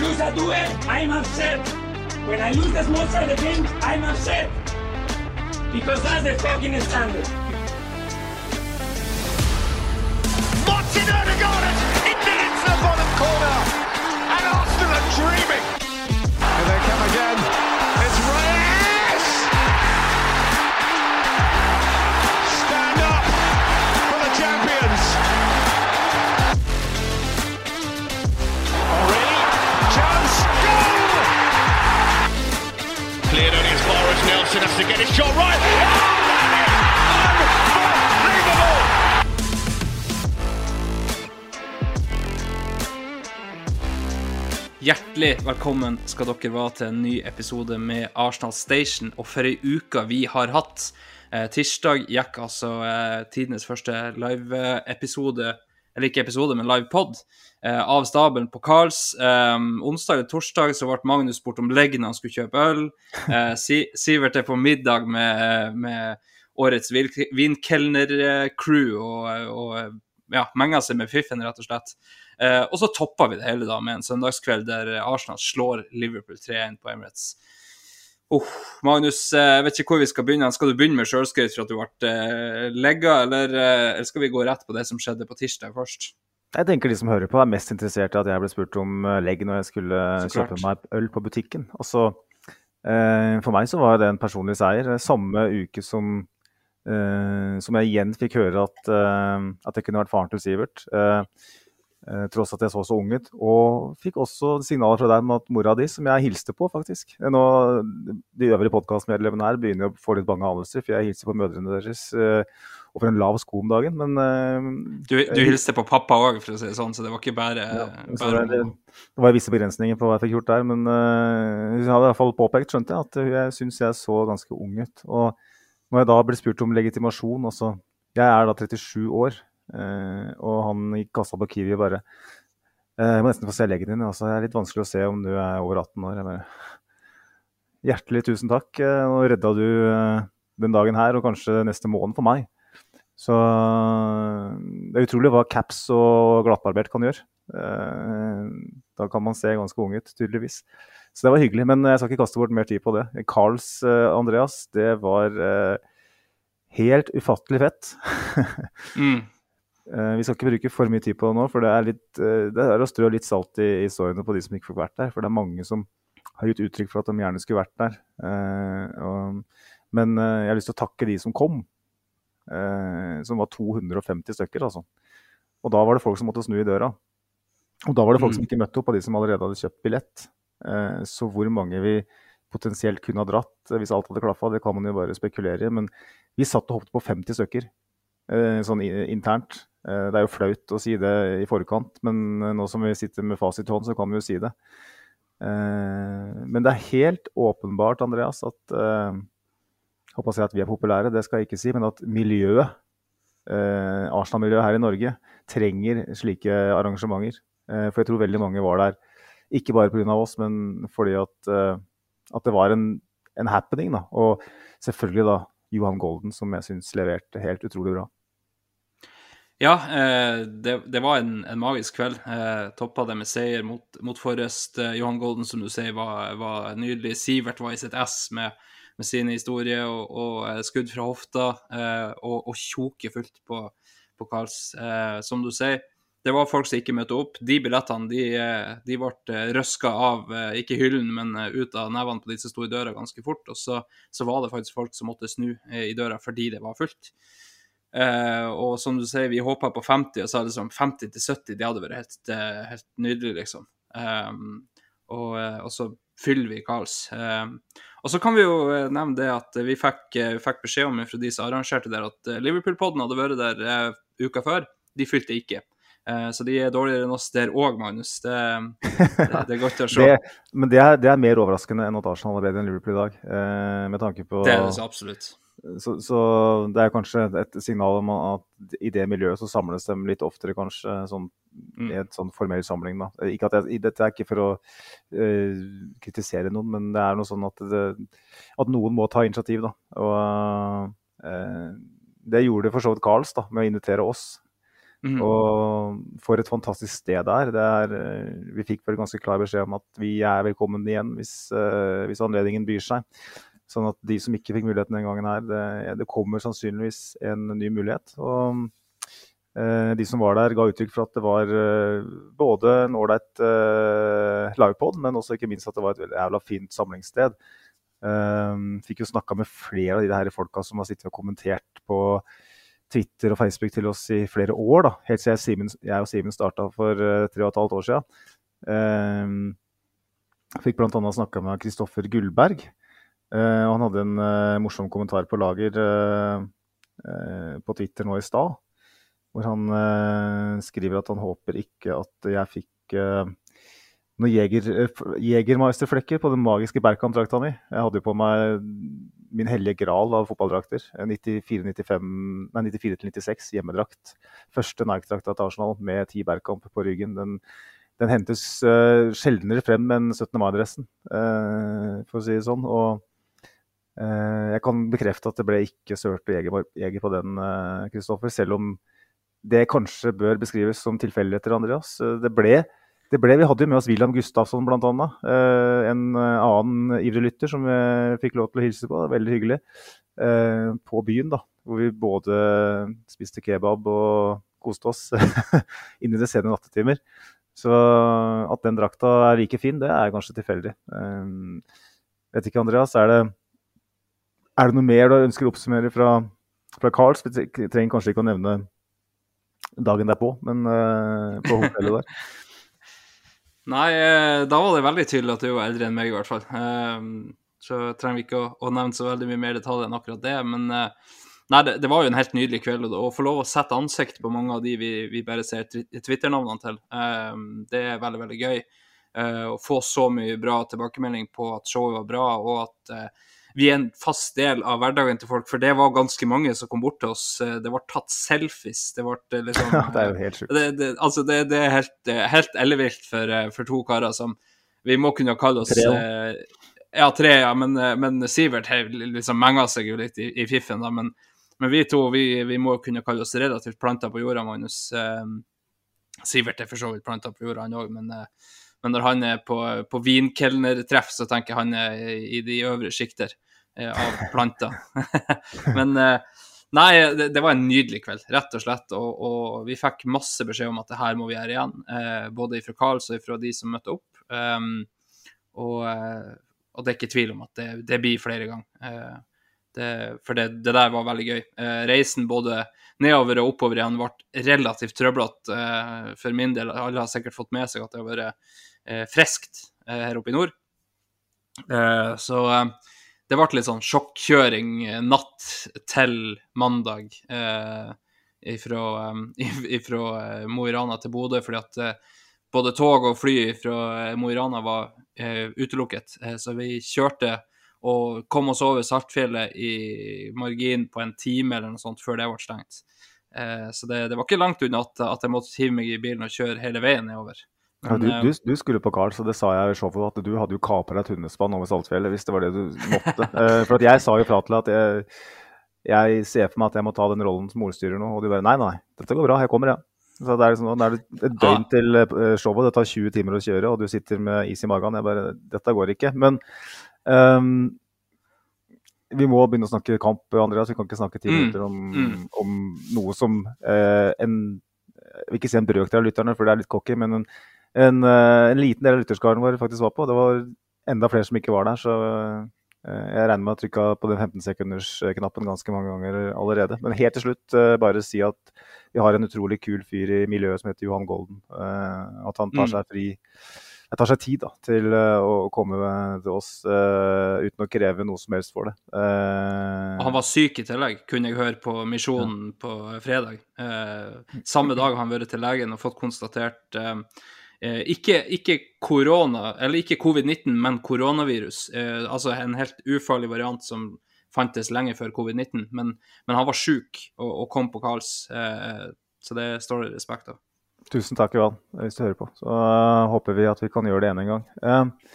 lose a duel, I'm upset. When I lose the small side game, I'm upset. Because that's the fucking standard. Martin Odegaard it into the bottom corner. And Arsenal are dreaming. As has to get his shot right. Hjertelig velkommen skal dere være til en ny episode med Arsenal Station. Og for ei uke vi har hatt. Eh, tirsdag gikk altså eh, tidenes første live-episode, eller ikke episode, men live-pod, av stabelen på Carls. Eh, onsdag eller torsdag så ble Magnus spurt om leggen han skulle kjøpe øl. Eh, si Sivert er på middag med, med årets vinkelner-crew og, og ja, menga seg med fiffen, rett og slett. Eh, og så toppa vi det hele da med en søndagskveld der Arsenal slår Liverpool 3-1 på Emirates. Oh, Magnus, eh, jeg vet ikke hvor vi skal begynne. Skal du begynne med sjølskryt for at du ble eh, legga, eller, eh, eller skal vi gå rett på det som skjedde på tirsdag først? Jeg tenker de som hører på er mest interessert i at jeg ble spurt om eh, legg når jeg skulle kjøpe meg øl på butikken. Og så, eh, for meg så var det en personlig seier. Eh, Samme uke som, eh, som jeg igjen fikk høre at, at jeg kunne vært faren til Sivert. Tross at jeg så så ung ut. Og fikk også signaler fra deg om at mora di, som jeg hilste på, faktisk Nå, De øvrige podkastmedlemmene her begynner å få litt bange anelser, for jeg hilser på mødrene deres. Eh, og for en lav sko om dagen, men uh, Du, du hilste på pappa òg, for å si det sånn, så det var ikke bare, ja, bare det, det var visse begrensninger på hva jeg fikk gjort der, men uh, hun hadde i hvert fall påpekt, skjønte jeg, at jeg syns jeg så ganske ung ut. Og når jeg da ble spurt om legitimasjon også Jeg er da 37 år, uh, og han gikk kassa på Kiwi bare eh, Jeg må nesten få se leggen din. Altså, det er litt vanskelig å se om du er over 18 år. Jeg bare, Hjertelig tusen takk. eh, Nå redda du eh, den dagen her, og kanskje neste måned for meg. Så det er utrolig hva caps og glattbarbert kan gjøre. Eh, Da kan man se ganske ung ut, tydeligvis. Så det var hyggelig, men jeg skal ikke kaste bort mer tid på det. Carls eh, Andreas, det var eh, helt ufattelig fett. mm. Vi skal ikke bruke for mye tid på det nå, for det er, litt, det er å strø litt salt i, i sårene på de som ikke fikk vært der. For det er mange som har gitt uttrykk for at de gjerne skulle vært der. Men jeg har lyst til å takke de som kom, som var 250 stykker, altså. Og da var det folk som måtte snu i døra. Og da var det folk Mm. som ikke møtte opp, av de som allerede hadde kjøpt billett. Eh, så hvor mange vi potensielt kunne ha dratt eh, hvis alt hadde klaffa, det kan man jo bare spekulere i. Men vi satt og hoppet på 50 stykker eh, sånn internt. Eh, Det er jo flaut å si det i forkant, men eh, nå som vi sitter med fasit i hånd, så kan vi jo si det. Eh, Men det er helt åpenbart, Andreas, at eh, håper å si at vi er populære, det skal jeg ikke si, men at miljøet, eh, Arsenal-miljøet her i Norge, trenger slike arrangementer. Eh, For jeg tror veldig mange var der, ikke bare pga. oss, men fordi at, eh, at det var en, en happening. Da. Og selvfølgelig da Johan Golden, som jeg syns leverte helt utrolig bra. Ja, eh, det, det var en, en magisk kveld. Eh, Toppa det med seier mot, mot Forrest. Eh, Johan Golden, som du sier, var, var nydelig. Sivert var i sitt ess med, med sin historie og, og eh, skudd fra hofta, eh, og, og tjoke fullt på, på Karls. Eh, som du sier, det var folk som ikke møtte opp. De billettene de, eh, de ble røska av, eh, ikke hyllen, men eh, ut av nevene på de som sto i døra ganske fort. Og så, så var det faktisk folk som måtte snu eh, i døra fordi det var fullt. Eh, og som du sier, vi håpa på 50, og så er det sånn 50 til 70, det hadde vært helt, eh, helt nydelig, liksom. Eh, og, eh, og så fyller vi Karls. Um, og så kan vi jo eh, nevne det at vi fikk, eh, fikk beskjed om fra de som arrangerte der, at eh, Liverpool-podden hadde vært der eh, uka før. De fylte ikke. Eh, så de er dårligere enn oss der òg, Magnus. Det, det, det, er godt å se. det, men det er, det er, mer overraskende enn at Arsenal er bedre enn Liverpool i dag. Eh, med tanke på Det er det så absolutt. Så, så, det er kanskje et signal om at i det miljøet så samles de litt oftere, kanskje, sånn, i et sånn formell samling. da. Ikke at jeg, dette er ikke for å uh, kritisere noen, men det er noe sånn at, det, at noen må ta initiativ. da. Og uh, det gjorde for så vidt Karls da, med å invitere oss. Mm. Og for et fantastisk sted det er. Det er vi fikk vel ganske klar beskjed om at vi er velkommen igjen hvis, uh, hvis anledningen byr seg. Sånn at de som ikke fikk muligheten den gangen her, det, det kommer sannsynligvis en ny mulighet. Og eh, de som var der, ga uttrykk for at det var eh, både en ålreit eh, livepod, men også ikke minst at det var et jævla fint samlingssted. Eh, fikk jo snakka med flere av de her folka som har sittet og kommentert på Twitter og Facebook til oss i flere år. da, Helt siden jeg, Simen, jeg og Simen starta for uh, tre og et halvt år siden. Eh, fikk bl.a. snakka med Kristoffer Gullberg, og han hadde en uh, morsom kommentar på lager uh, på Twitter nå i stad. Hvor han skriver at han håper ikke at jeg fikk noen jeger, jegermeisterflekker på den magiske Berkan-drakta mi. Jeg hadde jo på meg min hellige gral av fotballdrakter. 94-96 hjemmedrakt. Første Nike-drakta til Arsenal med ti Berkamp på ryggen. Den, den hentes sjeldnere frem enn 17. mai-dressen, for å si det sånn. Og Eh, jeg kan bekrefte at det ble ikke sørt og jeger, på den, Kristoffer. Selv om det kanskje bør beskrives som tilfeldigheter, Andreas. Eh, det ble, det ble, Vi hadde jo med oss William Gustafsson bl.a. Eh, en annen ivrig lytter som vi fikk lov til å hilse på. Veldig hyggelig. På byen, da. Hvor vi både spiste kebab og koste oss inn i det sene nattetimer. Så at den drakta er like fin, det er kanskje tilfeldig. Vet ikke, Andreas. Er det er det noe mer du ønsker å oppsummere fra, fra Carls? Vi trenger kanskje ikke å nevne dagen derpå, men uh, på hotellet der. Nei, eh, da var det veldig tydelig at du var eldre enn meg, i hvert fall. Uh, så trenger vi ikke å, å, nevne så veldig mye mer detaljer enn akkurat det. Men nei, det, det, var jo en helt nydelig kveld. Å få lov å sette ansikt på mange av de vi, vi bare ser Twitter-navnene til, det er veldig, veldig gøy. Å få så mye bra tilbakemelding på at showet var bra, og at vi er en fast del av hverdagen til folk. For det var ganske mange som kom bort til oss. Eh, det ble tatt selfies. Det ble liksom... liksom Det er jo helt sjukt. Det, det, altså, det, det er helt, eh, helt ellevilt for, for, to karer som vi må kunne kalle oss Tre, ja, tre, ja. Men, men Sivert liksom menga seg jo litt i, i fiffen, da. Men, men, vi to vi, vi, må kunne kalle oss relativt planta på jorda, Magnus. Sivert er for så vidt planta på jorda, han òg, men men når han er på, på vinkelnertreff, så tenker jeg han er i de øvre sjikter eh, av planter. men eh, nei, det, det, var en nydelig kveld, rett og slett. Og, og, vi fikk masse beskjed om at det her må vi gjøre igjen. Eh, både fra Karls og fra de som møtte opp. Um, og, eh, og, det er ikke tvil om at det, det blir flere ganger. Eh, det, for det, det, der var veldig gøy. Eh, reisen både nedover og oppover igjen ble relativt trøblete for min del. Alle har sikkert fått med seg at det har vært eh, friskt eh, her oppe i nord. Eh, så eh, det ble litt sånn sjokkjøring eh, natt til mandag fra Mo i Rana til Bodø, fordi at både tog og fly fra Mo i Rana var utelukket. så vi kjørte og kom oss over Saltfjellet i margin på en time eller noe sånt før det ble stengt. så det, det, var ikke langt unna at, at jeg måtte hive meg i bilen og kjøre hele veien nedover. Ja, du, du, du, skulle på Carl, så det sa jeg i showet at du hadde jo kapra et hundespann over Saltfjellet hvis det var det du måtte. uh, for jeg sa jo fra til at jeg, jeg, ser for meg at jeg må ta den rollen som ordstyrer nå, og du bare nei, nei, dette går bra, jeg kommer, jeg. Ja. Så det er, liksom, det er et døgn til uh, showet, det tar 20 timer å kjøre, og du sitter med is i magen. Jeg bare Dette går ikke. Men um, vi må begynne å snakke kamp, Andreas. Vi kan ikke snakke ti mm. minutter om, mm. om noe som uh, en Jeg vil ikke si en brøkdel av lytterne, for det er litt cocky, men en en, eh, en liten del av lytterskaren vår faktisk var på. Det var enda flere som ikke var der. så eh, jeg regner med å trykka på den 15-sekunders-knappen ganske mange ganger allerede. Men helt til slutt eh, bare si at vi har en utrolig kul fyr i miljøet som heter Johan Golden. At han tar mm. seg fri det tar seg tid da, til uh, å komme til oss uh, uten å kreve noe som helst for det. Uh, han var syk i tillegg, kunne jeg høre på Misjonen ja. på fredag. samme dag har han vært til legen og fått konstatert ikke, ikke korona, eller ikke covid-19, men koronavirus. altså en helt ufarlig variant som fantes lenge før covid-19. Men, men, han var syk og, og, kom på Karls, så det står det respekt av. Tusen takk, Ivan, hvis du hører på. Så uh, håper vi at vi kan gjøre det ene en gang. Uh,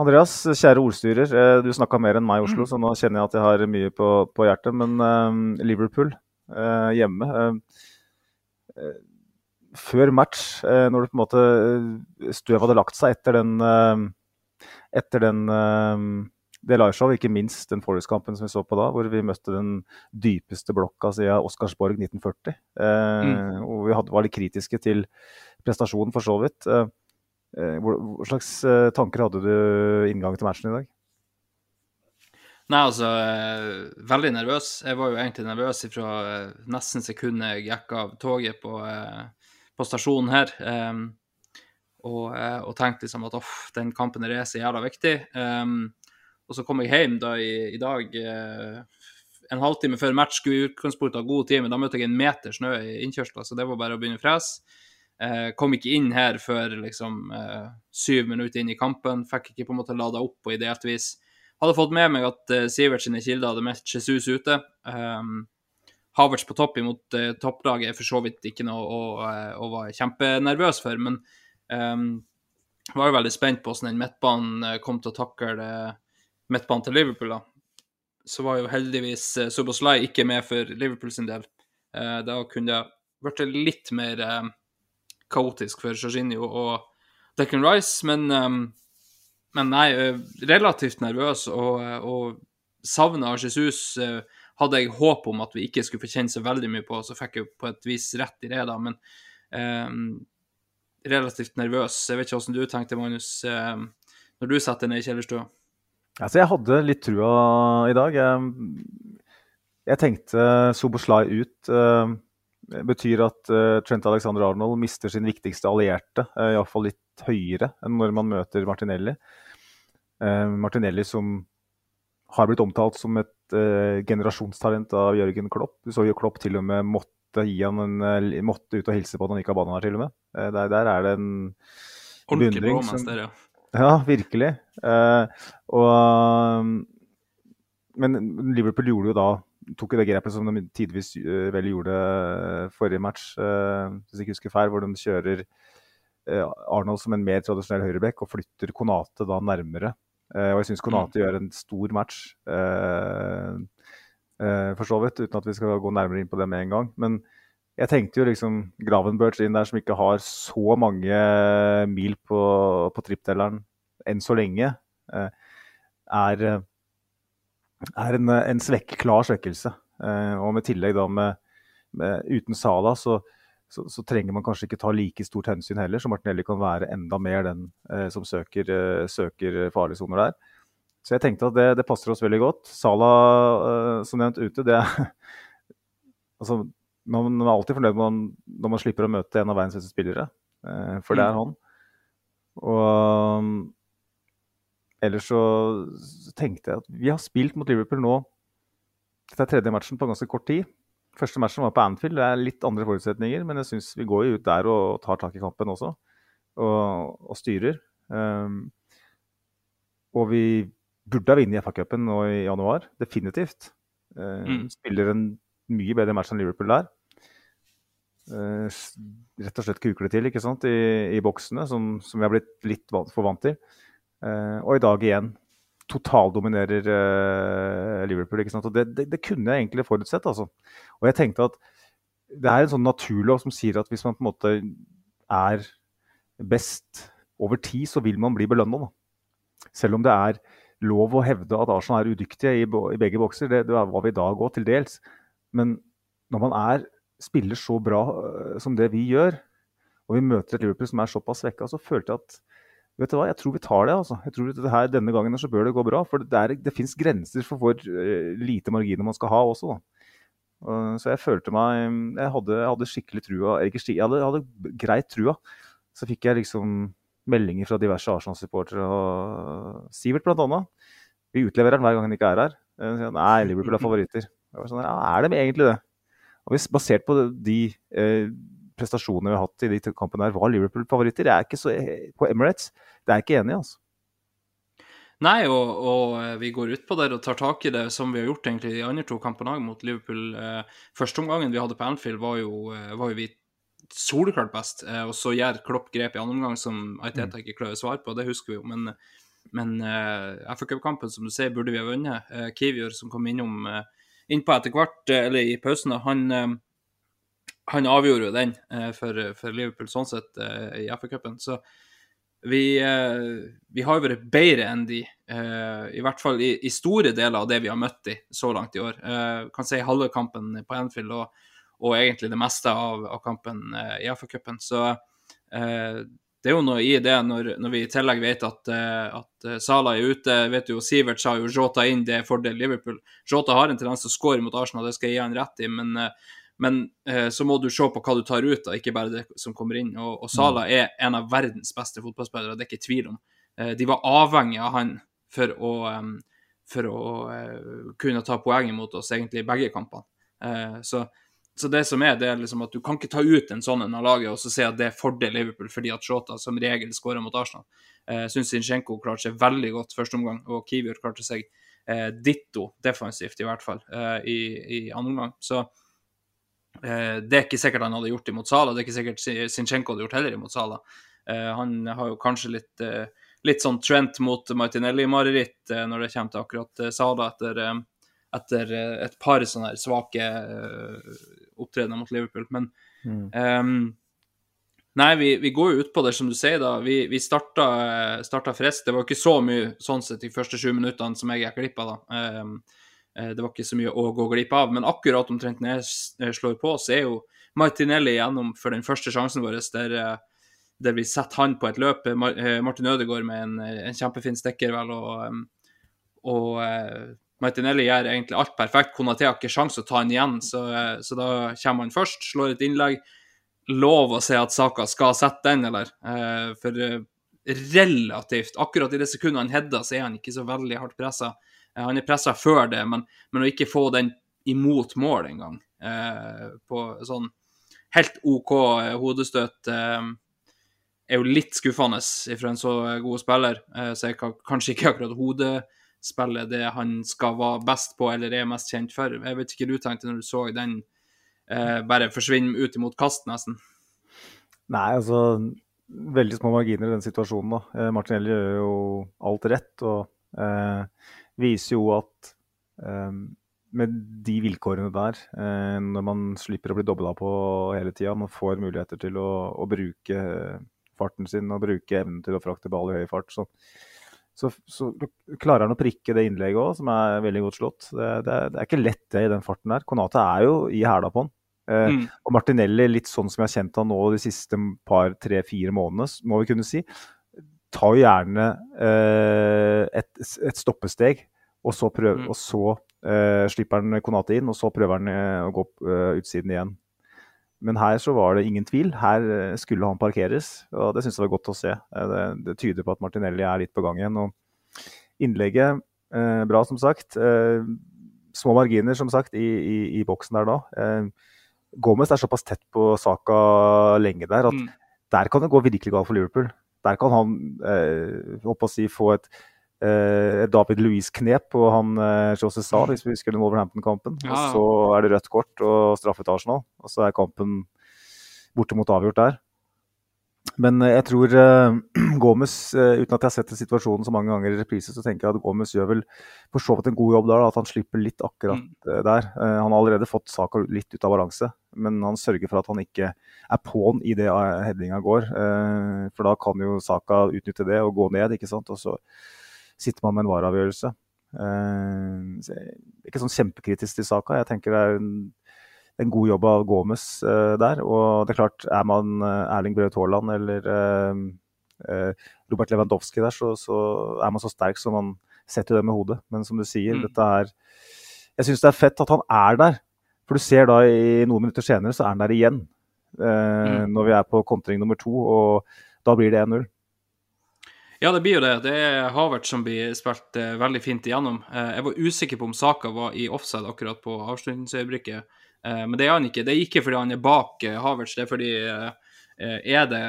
Andreas, kjære ordstyrer. Uh, du snakka mer enn meg i Oslo, mm. så nå kjenner jeg at jeg har mye på, på hjertet. Men Liverpool hjemme Før match, når det på en måte støv hadde lagt seg etter den, etter den det liveshowet, ikke minst den Forest-kampen som vi så på da, hvor vi møtte den dypeste blokka siden Oscarsborg 1940. Eh, mm. Og vi hadde, var litt kritiske til prestasjonen, for så vidt. Eh, eh hva, slags eh, tanker hadde du inngang til matchen i dag? Nei, altså eh, Veldig nervøs. Jeg var jo egentlig nervøs fra eh, nesten sekundet jeg gikk av toget på, på stasjonen her. Og, og, tenkte liksom at off, den kampen er så jævla viktig. Um, og så kom jeg hjem da i, i dag Uh, en halvtime før match. Skulle i utgangspunktet ha god tid, men da møtte jeg en meter snø i innkjørselen, så det var bare å begynne å frese. Eh, kom ikke inn her før liksom eh, syv minutter inn i kampen. Fikk ikke på en måte lada opp på ideelt vis. Hadde fått med meg at eh, Sivert sine kilder hadde meldt Jesus ute. Um, Havertz på topp imot eh, topplaget er for så vidt ikke noe å, å, å være kjempenervøs for, men um, var jo veldig spent på hvordan den midtbanen eh, kom til å takle det midtbanen til Liverpool, da, så var jo heldigvis eh, Soboslai ikke med for Liverpool sin del. Eh, da kunne det blitt litt mer eh, kaotisk for Jorginho og Declan Rice, men, um, men nei, relativt nervøs og, og savna Jesus. Hadde jeg håp om at vi ikke skulle få kjenne så veldig mye på, så fikk jeg på et vis rett i det, da, men eh, relativt nervøs. Jeg vet ikke hvordan du tenkte, Magnus, når du setter ned i kjellerstua? Altså, jeg hadde litt trua i dag. Jeg, jeg tenkte Soboslai ut Det betyr at uh, Trent Alexander Arnold mister sin viktigste allierte, uh, iallfall litt høyere enn når man møter Martinelli. Uh, Martinelli som har blitt omtalt som et generasjonstalent av Jørgen Klopp. Du så jo Klopp til og med måtte en, måtte ut og hilse på at han gikk av banen her, til og med. Der, der, er det en Ordentlig beundring som, der, ja. Ja, virkelig. Uh, og, men Liverpool gjorde jo da tok jo det grepet som de tidvis uh, vel gjorde uh, forrige match, hvis jeg ikke husker feil, hvor de kjører Arnold som en mer tradisjonell høyreback og flytter Konate da nærmere. Og jeg syns Konate mm. gjør en stor match, for så vidt, uten at vi skal gå nærmere inn på det med en gang. Men jeg tenkte jo liksom Gravenberch inn der, som ikke har så mange mil på, på tripptelleren enn så lenge, eh, er, er en, en svekk, klar svekkelse. Eh, og med tillegg da med, med uten Sala, så, så, så, trenger man kanskje ikke ta like stort hensyn heller, så Martinelli kan være enda mer den eh, som søker, søker farlige soner der. Så jeg tenkte at det, det, passer oss veldig godt. Sala, som nevnt, ute, det er altså, man er alltid fornøyd man, når man slipper å møte en av verdens beste spillere, eh, for det er mm. han. Og um, ellers så, så, tenkte jeg at vi har spilt mot Liverpool nå Dette er tredje matchen på ganske kort tid. Første matchen var på Anfield. Det er litt andre forutsetninger, men jeg syns vi går jo ut der og tar tak i kampen også, og, og styrer. Um, og vi burde ha vunnet FA-cupen nå i januar, definitivt. Uh, mm. Spiller en mye bedre match enn Liverpool der. Uh, rett og slett kuker det til ikke sant? I, i boksene, som, som, vi har blitt litt for vant til. Uh, og i dag igjen totaldominerer uh, Liverpool. ikke sant? Og det, det, det, kunne jeg egentlig forutsett. altså. Og jeg tenkte at det er en sånn naturlov som sier at hvis man på en måte er best over tid, så vil man bli belønna. Selv om det er lov å hevde at Arsenal er udyktige i, i begge bokser. Det, det var vi i dag òg, til dels. Men når man er, spiller så bra uh, som det vi gjør, og vi møter et Liverpool som er såpass svekka, så følte jeg at vet du hva, jeg tror vi tar det. altså. Jeg tror det her, Denne gangen så bør det gå bra. For det, er, det fins grenser for hvor uh, lite marginer man skal ha også. Uh, så jeg følte meg Jeg hadde, jeg hadde skikkelig trua. Jeg hadde, jeg hadde greit trua. Så fikk jeg liksom meldinger fra diverse Arsenal-supportere og Sivert bl.a. Vi utleverer den hver gang han ikke er her. Eh, sier Nei, Liverpool er favoritter. Jeg var sånn, ja, er de egentlig det? Og hvis Basert på de eh, prestasjonene vi har hatt i de kampene her, var Liverpool favoritter. Jeg er ikke så, på Emirates det er jeg ikke enig i. altså. Nei, og, og, eh, vi går ut på det og tar tak i det som vi har gjort egentlig de andre to kampene mot Liverpool. Førsteomgangen første omgangen vi hadde på Anfield, var jo, eh, var jo vi soleklart best. Eh, og så gjør Klopp grep i andre omgang som Aiteta Mm. ikke klarer å svare på, det husker vi jo. Men, men uh, FA Cup-kampen, som du sier, burde vi ha vunnet. Uh, Kivior, som kom innom uh, innpå etter hvert, eh, eller i pausen, han, eh, han avgjorde jo den eh, for, for Liverpool sånn sett eh, i FA-cupen. Så vi, eh, vi har jo vært bedre enn de, i hvert fall i, i store deler av det vi har møtt de så langt i år. Kan si halve kampen på Anfield og, og egentlig det meste av, av kampen i FA-cupen. Så det er jo noe i det når, når vi i tillegg vet at, at eh, Sala er ute. vet jo, Sivert sa jo Jota inn, det er fordel Liverpool. Jota har en tendens til å skåre mot Arsenal, det skal jeg gi han rett i, men, eh, men eh, så må du se på hva du tar ut, da, ikke bare det som kommer inn. Og, og Sala er en av verdens beste fotballspillere, det er ikke tvil om. Eh, de var avhengig av han for å, um, for å uh, kunne ta poeng mot oss egentlig i begge kampene. Eh, så, så det som er, det er liksom at du kan ikke ta ut en sånn en av laget og så si at det er fordel Liverpool fordi at Shota som regel skårer mot Arsenal. Jeg eh, syns Zinchenko klarte seg veldig godt første omgang, og Kivior klarte seg eh, ditto defensivt, i hvert fall, eh, i, i andre omgang. Så eh, det er ikke sikkert han hadde gjort imot Sala, det er ikke sikkert Sinchenko hadde gjort heller imot Sala. Eh, han har jo kanskje litt, eh, litt sånn Trent mot Martinelli-mareritt eh, når det kommer til akkurat eh, Sala etter, eh, etter eh, et par sånne her svake eh, opptredener mot Liverpool. Men ehm, Nei, vi, vi går jo ut på det, som du sier, da. Vi, vi starta, eh, starta friskt. Det var ikke så mye sånn sett de første sju minuttene som jeg gikk glipp av, da. Ehm, eh, det var ikke så mye å gå glipp av. Men akkurat omtrent når jeg eh, slår på, så er jo Martinelli gjennom for den første sjansen vår, der, eh, der vi setter han på et løp. Eh, Martin Ødegaard med en, eh, en kjempefin stikker, vel, og, og eh, Martinelli gjør egentlig alt perfekt. Konaté har ikke sjanse å ta han igjen, så, eh, så da kommer han først, slår et innlegg. Lov å si at Saka skal sette den, eller? Eh, for eh, relativt Akkurat i det sekundet han header, så er han ikke så veldig hardt pressa. Eh, han er pressa før det, men, men å ikke få den imot mål engang, eh, på sånn helt OK eh, hodestøt eh, er jo litt skuffende fra en så god spiller. Eh, så kan kanskje ikke akkurat hodespillet det han skal være best på eller er mest kjent for. Jeg vet ikke hva du tenkte når du så den eh, bare forsvinne ut imot kast, nesten. Nei, altså Veldig små marginer i den situasjonen. da. Eh, Martinelli gjør jo alt rett og eh, viser jo at eh, med de vilkårene der, eh, når man slipper å bli dobla på hele tida, man får muligheter til å, å bruke farten sin og bruke evnen til å frakte ball i høy fart, så, så, så klarer han å prikke det innlegget òg, som er veldig godt slått. Det, det, det er ikke lett det i den farten der. Konate er jo i hæla på han. Eh, Mm. og Martinelli, litt sånn som jeg har kjent han nå de siste par, tre, fire månedene, må vi kunne si, tar jo gjerne eh, et, et stoppesteg, og så, prøver, Mm. og så eh, slipper han Konate inn, og så prøver han eh, å gå opp eh, utsiden igjen. Men her så var det ingen tvil. Her eh, skulle han parkeres, og det syns jeg var godt å se. Eh, det, det tyder på at Martinelli er litt på gang igjen. og Innlegget eh, bra, som sagt. Eh, små marginer, som sagt, i, i, i boksen der da. Eh, Gomez er såpass tett på saka lenge der at Mm. der kan det gå virkelig galt for Liverpool. Der kan han eh, si, få et, eh, David Louis-knep på han eh, José Sa, hvis vi husker den Wolverhampton-kampen. Ja. Og så er det rødt kort og straffetasjen Arsenal. Og så er kampen bortimot avgjort der. Men eh, jeg tror uh, Gomez, uh, uten at jeg har sett situasjonen så mange ganger i reprise, så tenker jeg at Gomez gjør vel for så vidt en god jobb der. At han slipper litt akkurat eh, der. Eh, han har allerede fått saka litt ut av balanse, men han sørger for at han ikke er på'n i det headinga går. For da kan jo Saka utnytte det og gå ned, ikke sant. Og så sitter man med en vareavgjørelse. Ikke sånn kjempekritisk til Saka. Jeg tenker det er en en god jobb av Gomez eh, der. Og det er klart, er man eh, Erling Braut Haaland eller eh, Robert Lewandowski der, så, så er man så sterk som man setter det med hodet. Men som du sier, Mm. dette er Jeg syns det er fett at han er der. For du ser da i noen minutter senere, så er han der igjen. Eh, Mm. Når vi er på kontring nummer to, og da blir det 1-0. Ja, det blir jo det. Det er Havert som blir spilt eh, veldig fint igjennom. Eh, jeg var usikker på om Saka var i offside akkurat på avslutningsøyeblikket, men det er han ikke. Det er ikke fordi han er bak eh, Havertz, det er fordi eh, eh, er det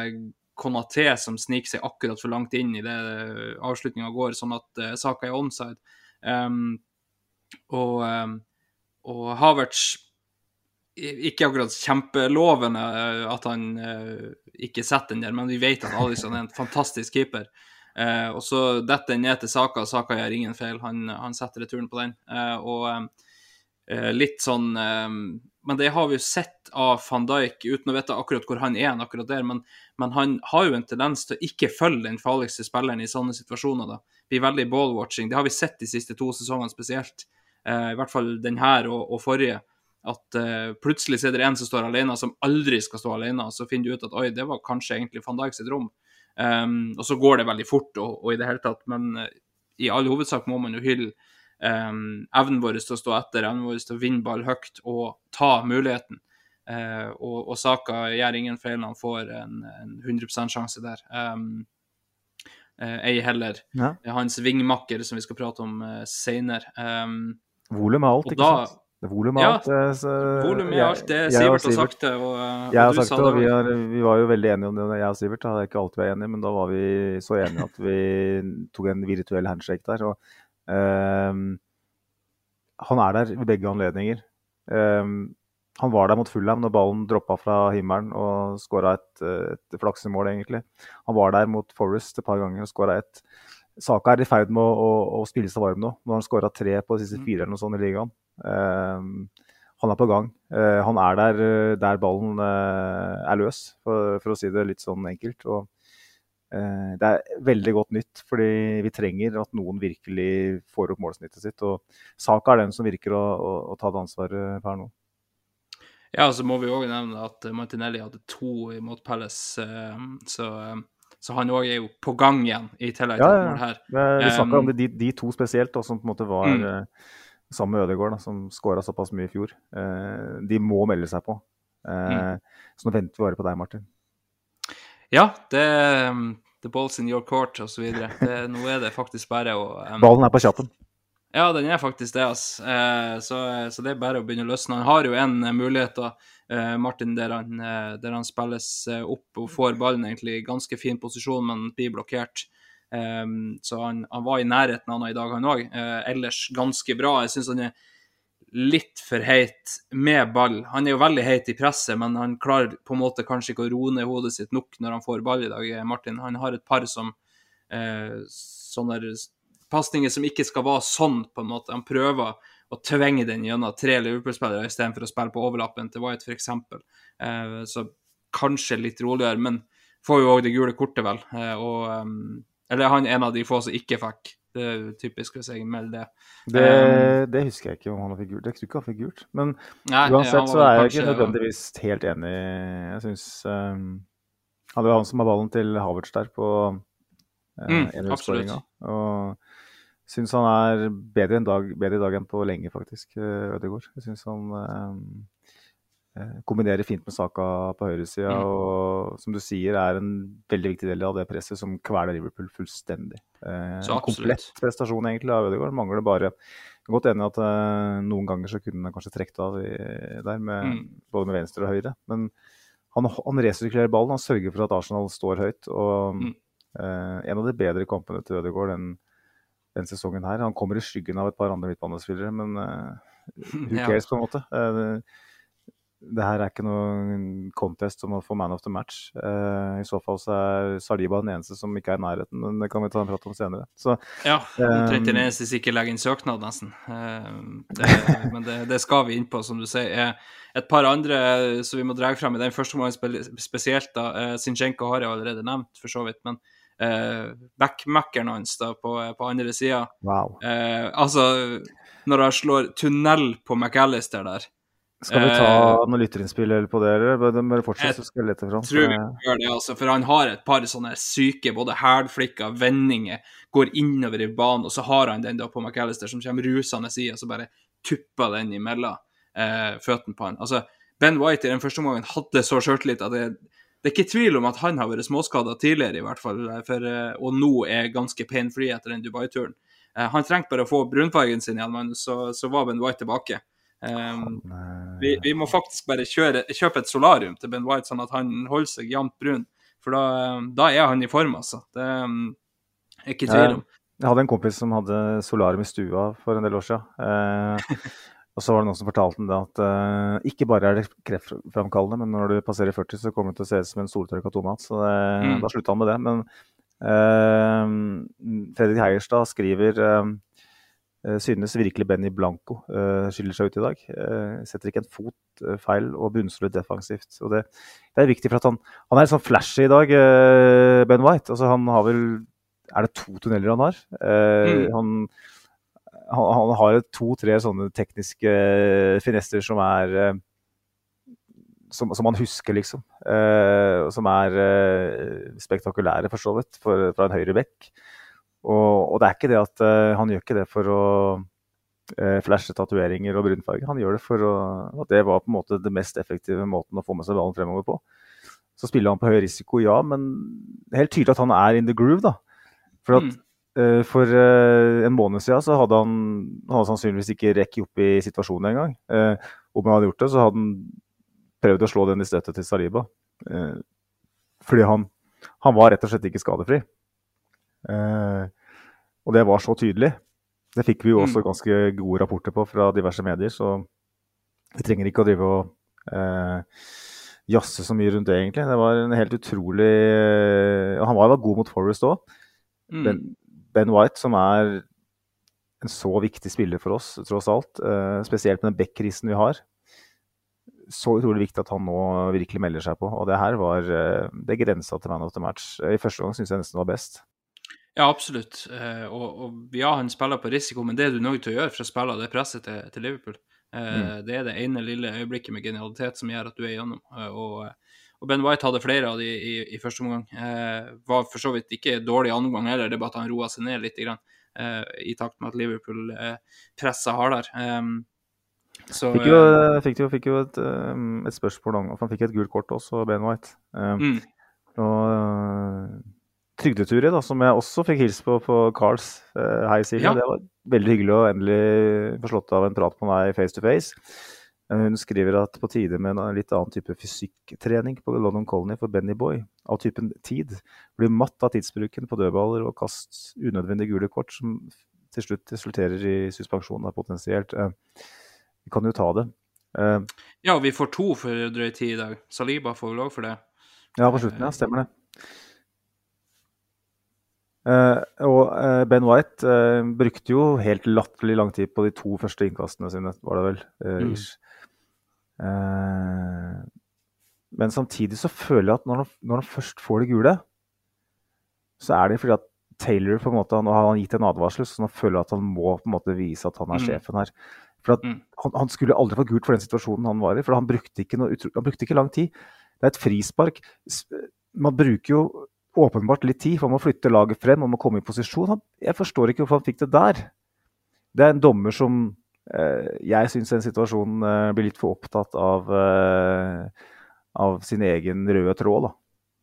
Konaté som sniker seg akkurat for langt inn i det eh, avslutninga går, sånn at eh, Saka er onside. Um, og, um, og Havertz ikke akkurat kjempelovende eh, at han eh, ikke setter den der, men vi vet at Alisson er en fantastisk keeper. Uh, og så detter den ned til Saka, Saka gjør ingen feil. Han, han setter returen på den. Uh, og eh, litt sånn eh, Men det har vi jo sett av van Dijk, uten å vite akkurat hvor han er akkurat der. Men, men han har jo en tendens til å ikke følge den farligste spilleren i sånne situasjoner. da. Blir veldig ball-watching. Det har vi sett de siste to sesongene spesielt. Eh, I hvert fall den her og, og forrige at eh, plutselig er det en som står alene, som aldri skal stå alene, og så finner du ut at oi, det var kanskje egentlig van Dijk sitt rom. Um, og så går det veldig fort, og, og i det hele tatt, men uh, i all hovedsak må man jo hylle um, evnen vår til å stå etter, evnen vår til å vinne ball høyt og ta muligheten. Uh, og, og Saka gjør ingen feil når han får en, en 100 sjanse der. Um, uh, ei heller Ja. hans vingmakker, som vi skal prate om uh, seinere. Um, Volum er alt, ikke da- sant? Volum er Ja, alt. så- Volum er alt det Sivert har sagt det, og, og Jeg har sagt sa det, og vi, har, vi var jo veldig enige om det, jeg og Sivert. Det er ikke alltid vi er enige, men da var vi så enige at vi tok en virtuell handshake der. Og, han er der ved begge anledninger. Ehm, han var der mot Fulham når ballen droppa fra himmelen og skåra et, et flaksemål, egentlig. Han var der mot Forest et par ganger og skåra ett. Saka er i ferd med å, å, å spille seg varm nå. Nå har han skåra tre på de siste fire eller noe sånt i ligaen. Ehm, han er på gang. Uh, han er der, eh, der ballen uh, er løs, for, for å si det litt sånn enkelt. Og, det er veldig godt nytt, fordi vi trenger at noen virkelig får opp målsnittet sitt. Og Saka er den som virker å, å, å ta det ansvaret per nå. Ja, så må vi òg nevne at Martinelli hadde to imot Palace, eh, så, eh, så han òg er jo på gang igjen, i tillegg til Ja, mål her. Vi snakka Um, om det, de, de to spesielt, da, som på en måte var Mm. eh, sammen med Ødegaard, da, som skåra såpass mye i fjor. Eh, de må melde seg på. Eh, Mm. Så nå venter vi bare på deg, Martin. Ja, det um, The balls in your court, videre. Nå er det faktisk bare å um, Ballen er på kjappen. Ja, den er faktisk det, altså. Uh, så, så det er bare å begynne å løsne. Han har jo en eh, mulighet, da, uh, Martin, der han, uh, der han spilles opp og får ballen egentlig i ganske fin posisjon, men blir blokkert. Um, så han, han var i nærheten av han i dag, han òg. Ellers ganske bra. Jeg syns han er litt for heit med ball. Han er jo veldig heit i presset, men han klarer på en måte kanskje ikke å roe ned hodet sitt nok når han får ball i dag, Martin. Han har et par som eh, sånne pasninger som ikke skal være sånn, på en måte. Han prøver å tvinge den gjennom tre Liverpool-spillere istedenfor å spille på overlappen til White, f.eks. Eh, så kanskje litt roligere, men får jo òg det gule kortet, vel. Eh, og, um, eller han er en av de få som ikke fikk. Det er jo typisk hvis jeg melder det. Det, Um, det husker jeg ikke om han fikk gult. Jeg tror ikke han fikk gult. Men Nei, uansett så er jeg kanskje- ikke nødvendigvis helt enig. Jeg syns um, Han var han som har ballen til Havertz der på uh, Mm. Og syns han er bedre, dag, bedre i dag enn på lenge, faktisk, uh, Ødegaard. Jeg syns han um, eh, kombinerer fint med Saka på høyresida, Mm. og som du sier, er en veldig viktig del av det presset som kveler Liverpool fullstendig. Eh, Så en komplett prestasjon egentlig av Ødegaard. Mangler bare Jeg er godt enig i at eh, noen ganger så kunne han kanskje trukket av i, der, med, Mm. både med venstre og høyre. Men han, han resirkulerer ballen, han sørger for at Arsenal står høyt. og Mm. eh, En av de bedre kampene til Ødegaard den, den sesongen her. Han kommer i skyggen av et par andre midtbanespillere, men eh, who Ja. cares, på en måte. Eh, det, her er ikke noen contest om å få man of the match. Uh, I så fall så er Saliba den eneste som ikke er i nærheten, men det kan vi ta en prat om senere. Så Ja, omtrent den Um, eneste som ikke legger inn søknad, nesten. Uh, Det, men det, det skal vi inn på, som du sier. Eh, Et par andre som vi må dra frem i den første omgangen spesielt, da. Uh, Sinchenko har jeg allerede nevnt, for så vidt. Men Uh, backmackeren hans da, på, på andre sida wow. eh, Altså, når han slår tunnel på McAllister der Skal vi ta Eh, noen lytterinnspill på det, eller bare fortsett, jeg så skal jeg lete fram. tror vi Eh, gjør det, altså, for han har et par sånne syke både hælflikker, vendinger, går innover i banen, og så har han den da på McAllister som kommer rusende i, og så bare tupper den imellom eh, føttene på han. Altså, Ben White i den første omgangen hadde så sjøltillit at det, det er ikke tvil om at han har vært småskada tidligere, i hvert fall, for, eh, og nå er ganske pain-free etter den Dubai-turen. Eh, han trengte bare å få brunfargen sin igjen, men så, så var Ben White tilbake. Um, vi, vi, må faktisk bare kjøre, kjøpe et solarium til Ben White, sånn at han holder seg jevnt brun. For da, da, er han i form, altså. Det um, er ikke tvil om. Jeg hadde en kompis som hadde solarium i stua for en del år siden. Eh, og så var det noen som fortalte det at eh, ikke bare er det kreftframkallende, men når du passerer 40, så kommer du til å se ut som en soltørka tomat. Så det, mm. da slutta han med det. Men eh, Fredrik Heierstad skriver eh, eh, synes virkelig Benny Blanco uh, skiller seg ut i dag. Uh, setter ikke en fot feil og bunnsolid defensivt. Og det, det, er viktig for at han, han er litt sånn flashy i dag, Ben White. Altså, han har vel er det to tunneler han har? Eh, mm. han, han, han, har to-tre sånne tekniske finesser som er eh, som, som, han husker, liksom. Eh, som er eh, spektakulære, for så vidt, fra en høyre bekk. Og, og, det er ikke det at uh, han gjør ikke det for å uh, flashe tatoveringer og brunfarge. Han gjør det for å, at det var på en måte det mest effektive måten å få med seg ballen fremover på. Så spiller han på høy risiko, ja, men helt tydelig at han er in the groove, da. For, at, mm. uh, for en måned siden så hadde han, han hadde sannsynligvis ikke rekket opp i situasjonen engang. Uh, om han hadde gjort det, så hadde han prøvd å slå den i støtet til Saliba. Fordi han, han, var rett og slett ikke skadefri. Og det var så tydelig. Det fikk vi jo også mm. ganske gode rapporter på fra diverse medier, så vi trenger ikke å drive og jazze så mye rundt det, egentlig. Det var en helt utrolig Han var jo god mot Forest òg. Mm. Ben, ben, White, som er en så viktig spiller for oss, tross alt, eh, spesielt med den back-krisen vi har. Så utrolig viktig at han nå virkelig melder seg på. Og det her var uh, det grensa til man of the match. I første gang syns jeg nesten var best. Ja, absolutt. Uh, og, og, ja, han spiller på risiko, men det er du nødt til å gjøre for å spille det presset til, til Liverpool. Mm. Det er det ene lille øyeblikket med genialitet som gjør at du er igjennom. og og Ben White hadde flere av de i, i første omgang. Eh, var for så vidt ikke dårlig andre omgang heller, det er bare at han roa seg ned litt grann, eh, i takt med at Liverpool eh, pressa hardere. Eh, så, fikk jo, eh, fikk jo, fikk jo et, et, spørsmål om Han fikk et gult kort også, Ben White. Um, mm. Og trygdeturer, da, som jeg også fikk hilse på på Carls uh, hei, Silje. Ja. Det var veldig hyggelig å endelig få slått av en prat på meg face to face. Hun skriver at på tide med en litt annen type fysikktrening på London Colony for Benny Boy, av typen tid. Blir matt av tidsbruken på dødballer og kast unødvendige gule kort, som til slutt resulterer i suspensjon av potensielt. Eh, vi kan jo ta det. Eh, ja, vi får to for drøy tid i dag. Saliba får vel òg for det? Ja, på slutten, ja. Stemmer det. Uh, og uh, Ben White uh, brukte jo helt latterlig lang tid på de to første innkastene sine, var det vel. Mm. Men samtidig så føler jeg at når han, når han, først får det gule, så er det fordi at Taylor på en måte, har han gitt en advarsel, så han føler at han må på en måte vise at han er mm. sjefen her. For at mm. han, han, skulle aldri fått gult for den situasjonen han var i, for han brukte ikke, noe, han brukte ikke lang tid. Det er et frispark. Man bruker jo åpenbart litt tid, for han må flytte laget frem, og må komme i posisjon. Han, jeg forstår ikke hvorfor han fikk det der. Det er en dommer som Eh, jeg syns den situasjonen eh, blir litt for opptatt av, eh, av sin egen røde tråd, da,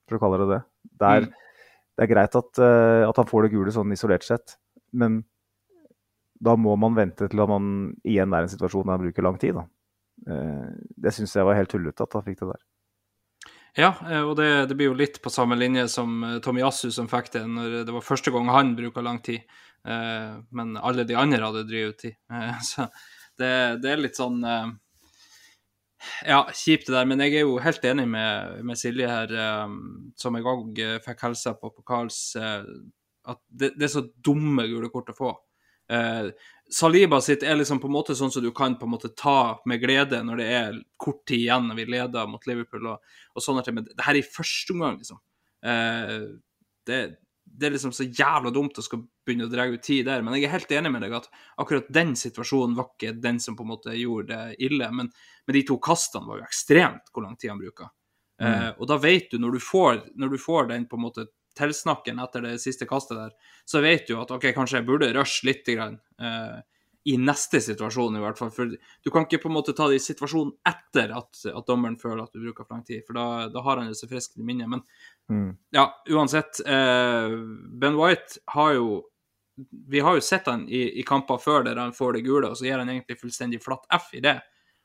for å kalle det det. Det er, mm. det er greit at, at, han får det gule sånn isolert sett, men da må man vente til at man igjen er i en situasjon der han bruker lang tid. Da. Det syns jeg var helt tullete at han fikk det der. Ja, og det, det, blir jo litt på samme linje som Tomiyasu som fikk det når det var første gang han bruker lang tid. Eh, men alle de andre hadde drevet tid. Eh, så det, det, er litt sånn eh, ja, kjipt det der, men jeg er jo helt enig med, med Silje her, som jeg òg fikk hilse på på Karls, at det, det, er så dumme gule kort å få. Saliba sitt er liksom på en måte sånn som du kan på en måte ta med glede når det er kort tid igjen når vi leder mot Liverpool og, og sånne ting. Men det her er i første omgang, liksom. det, det er liksom så jævla dumt å skal begynne å dra ut tid der. Men jeg er helt enig med deg at akkurat den situasjonen var ikke den som på en måte gjorde det ille. Men, men de to kastene var jo ekstremt hvor lang tid han bruker. Mm. Eh, og da vet du, når du, får, når du får den på en måte tilsnakken etter det siste kastet der, så vet du at OK, kanskje jeg burde rushe litt grann, uh, i neste situasjon, i hvert fall. For du kan ikke på en måte ta det i situasjonen etter at, at dommeren føler at du bruker for lang tid, for da, da har han det så friskt i minnet. Men Mm. ja, uansett. Uh, ben White har jo Vi har jo sett han i, i kamper før der han får det gule, og så gir han egentlig fullstendig flatt F i det.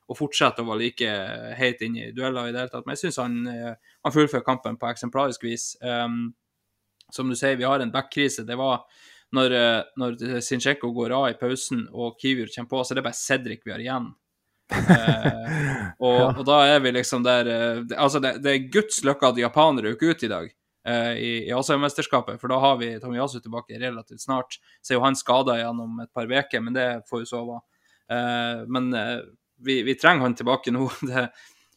Og fortsetter å være like heit inn i dueller i det hele tatt. Men jeg syns han, eh, han fullfører kampen på eksemplarisk vis. Um, som du sier, vi har en backkrise. Det var når, eh, når Sinchenko går av i pausen og Kivior kommer på, så er det bare Cedric vi har igjen. Eh, og, og da er vi liksom der eh, det, Altså, det, det er guds lykke at japanere rykker ut i dag eh, i, i Asiamesterskapet, for da har vi Tomiyasu tilbake relativt snart. Så er jo han skada gjennom et par uker, men det får jo sove. Eh, men eh, vi, vi trenger han tilbake nå. Det,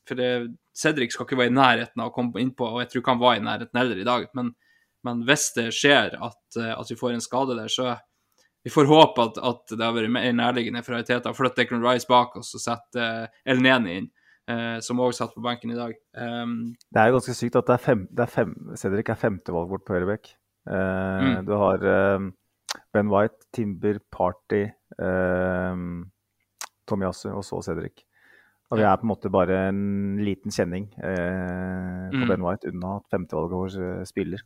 for det, Cedric skal ikke være i nærheten av å komme innpå, og jeg tror ikke han var i nærheten heller i dag. Men, men hvis det skjer at, eh, at vi får en skade der, så vi får håpe at, at det har vært mer nærliggende for Arteta å flytte Declan Rice bak oss og sette uh, El Neni inn, eh, som òg satt på benken i dag. Um, Det er jo ganske sykt at det er fem, det er fem Cedric er femtevalg vårt på høyrebekk. Eh, Mm. Du har eh, Ben White, Timber, Party, eh, Tomiyasu og så Cedric. Og vi er på en måte bare en liten kjenning eh, på Mm. Ben White unna at femtevalget vårt eh, spiller.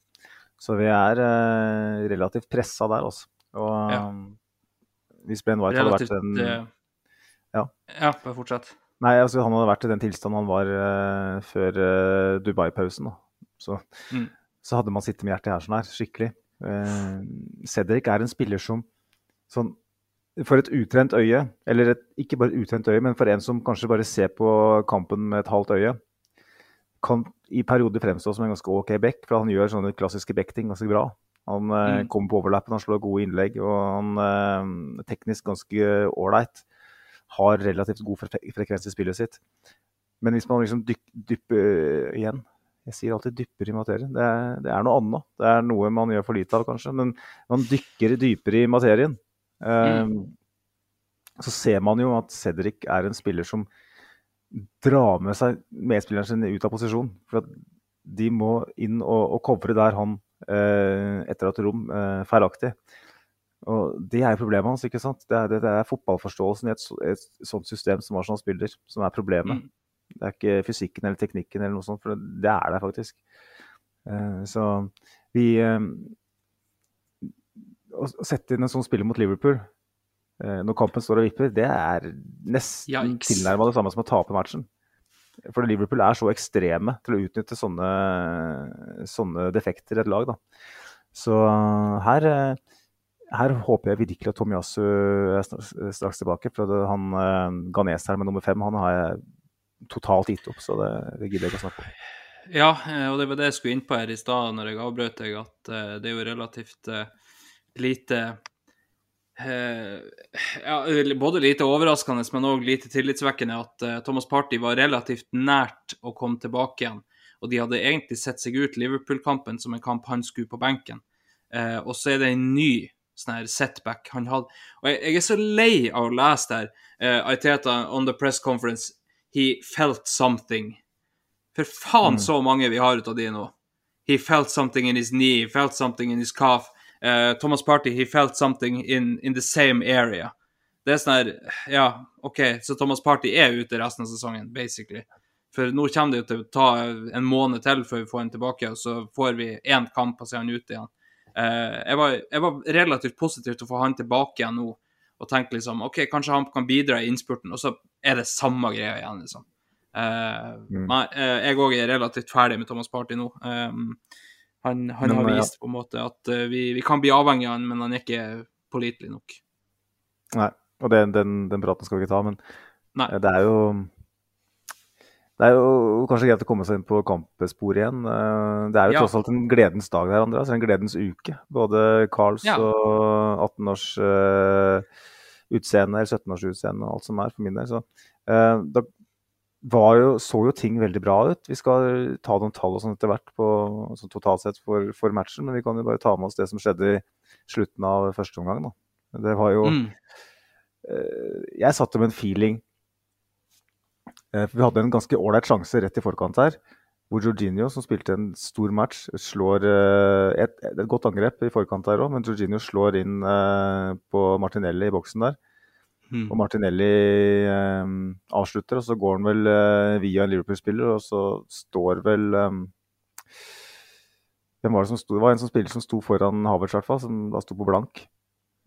Så vi er eh, relativt pressa der, altså. Og Ja. hvis Ben White hadde vært relativt den eh, Ja. ja, bare fortsett. Nei, altså han hadde vært i den tilstanden han var eh, før eh, Dubai-pausen. Så, Mm. så hadde man sittet med hjertet her sånn her, skikkelig. Eh, Cedric er en spiller som sånn, For et utrent øye, eller et, ikke bare et utrent øye, men for en som kanskje bare ser på kampen med et halvt øye, kan i perioder fremstå som en ganske OK back, for han gjør sånne klassiske back-ting ganske bra. Han eh, Mm. kommer på overlappen, han slår gode innlegg, og han eh, er teknisk ganske ålreit har relativt god fre frekvens i spillet sitt. Men hvis man liksom dyp, dypper igjen Jeg sier alltid dypper i materien. Det er, det er noe annet. Det er noe man gjør for lite av, kanskje. Men man dykker dypere i materien. Eh, Så ser man jo at Cedric er en spiller som drar med seg medspillerne sin ut av posisjon. For de må inn og, og covre der han eh, etterlater rom eh, feilaktig. Og Det er jo problemet hans. ikke sant? Det er, det, det er fotballforståelsen i et, et sånt system som Arsenal spiller, som er problemet. Mm. Det er ikke fysikken eller teknikken, eller noe sånt, for det, er det faktisk. Eh, så vi eh, Å sette inn en sånn spiller mot Liverpool når kampen står og vipper, det er nesten tilnærma det samme som å tape matchen. For Liverpool er så ekstreme til å utnytte sånne, sånne defekter i et lag. Da. Så her, eh, her håper jeg virkelig at Tomiyasu er straks tilbake. For han ganes her med nummer fem han har jeg totalt gitt opp, så det, det gidder jeg ikke å snakke om. Ja, eh, og det var det jeg skulle inn på her i stad når jeg avbrøt deg, at eh, det er jo relativt eh, lite eh, ja, Både lite overraskende, men òg lite tillitsvekkende at eh, Thomas Party var relativt nært å komme tilbake igjen. Og de hadde egentlig sett seg ut Liverpool-kampen som en kamp han skulle på benken. Eh, og så er det en ny sånn setback han hadde. Og jeg, er så lei av å lese der. Uh, Aiteta on the press conference, he felt something. For faen så mange vi har ut av de nå. He felt something in his knee, he felt something in his calf. Eh, Thomas Party, he felt something in, in the same area. Det er sånn her Ja, OK, så Thomas Party er ute resten av sesongen, basically. For nå kommer det jo til å ta en måned til før vi får han tilbake, og så får vi én kamp, og så er han ute igjen. Eh, jeg, var, jeg var relativt positiv til å få han tilbake igjen nå, og tenke liksom OK, kanskje han kan bidra i innspurten, og så er det samme greia igjen, liksom. Eh, Nei, eh, jeg òg er relativt ferdig med Thomas Party nå. Um, han han Men, har ja. vist på en måte at eh, vi, vi kan bli avhengig av han, men han er ikke pålitelig nok. Nei, og det, den, den praten skal vi ikke ta, men Nei. eh, det er jo det er jo kanskje greit å komme seg inn på kampsporet igjen. Eh, Det er jo Ja. tross alt en gledens dag der, Andreas. En gledens uke. Både Carls Ja. og 18-års uh, utseende, eller 17-års utseende og alt som er, for min del. Så uh, da jo, så jo ting veldig bra ut. Vi skal ta noen tall og sånn etter hvert på sånn totalt sett for, for matchen, men vi kan jo bare ta med oss det som skjedde i slutten av første omgang. Da. Det var jo Mm. eh, Jeg satt med en feeling eh, for Vi hadde en ganske ålreit sjanse rett i forkant her. Hvor Jorginho, som spilte en stor match, slår eh, et, et godt angrep i forkant der òg, men Jorginho slår inn eh, på Martinelli i boksen der. Mm. Og Martinelli eh, avslutter, og så går han vel eh, via en Liverpool-spiller, og så står vel eh, var det som sto? Det var en som spiller som sto foran Havertz, hvert fall, som da sto på blank.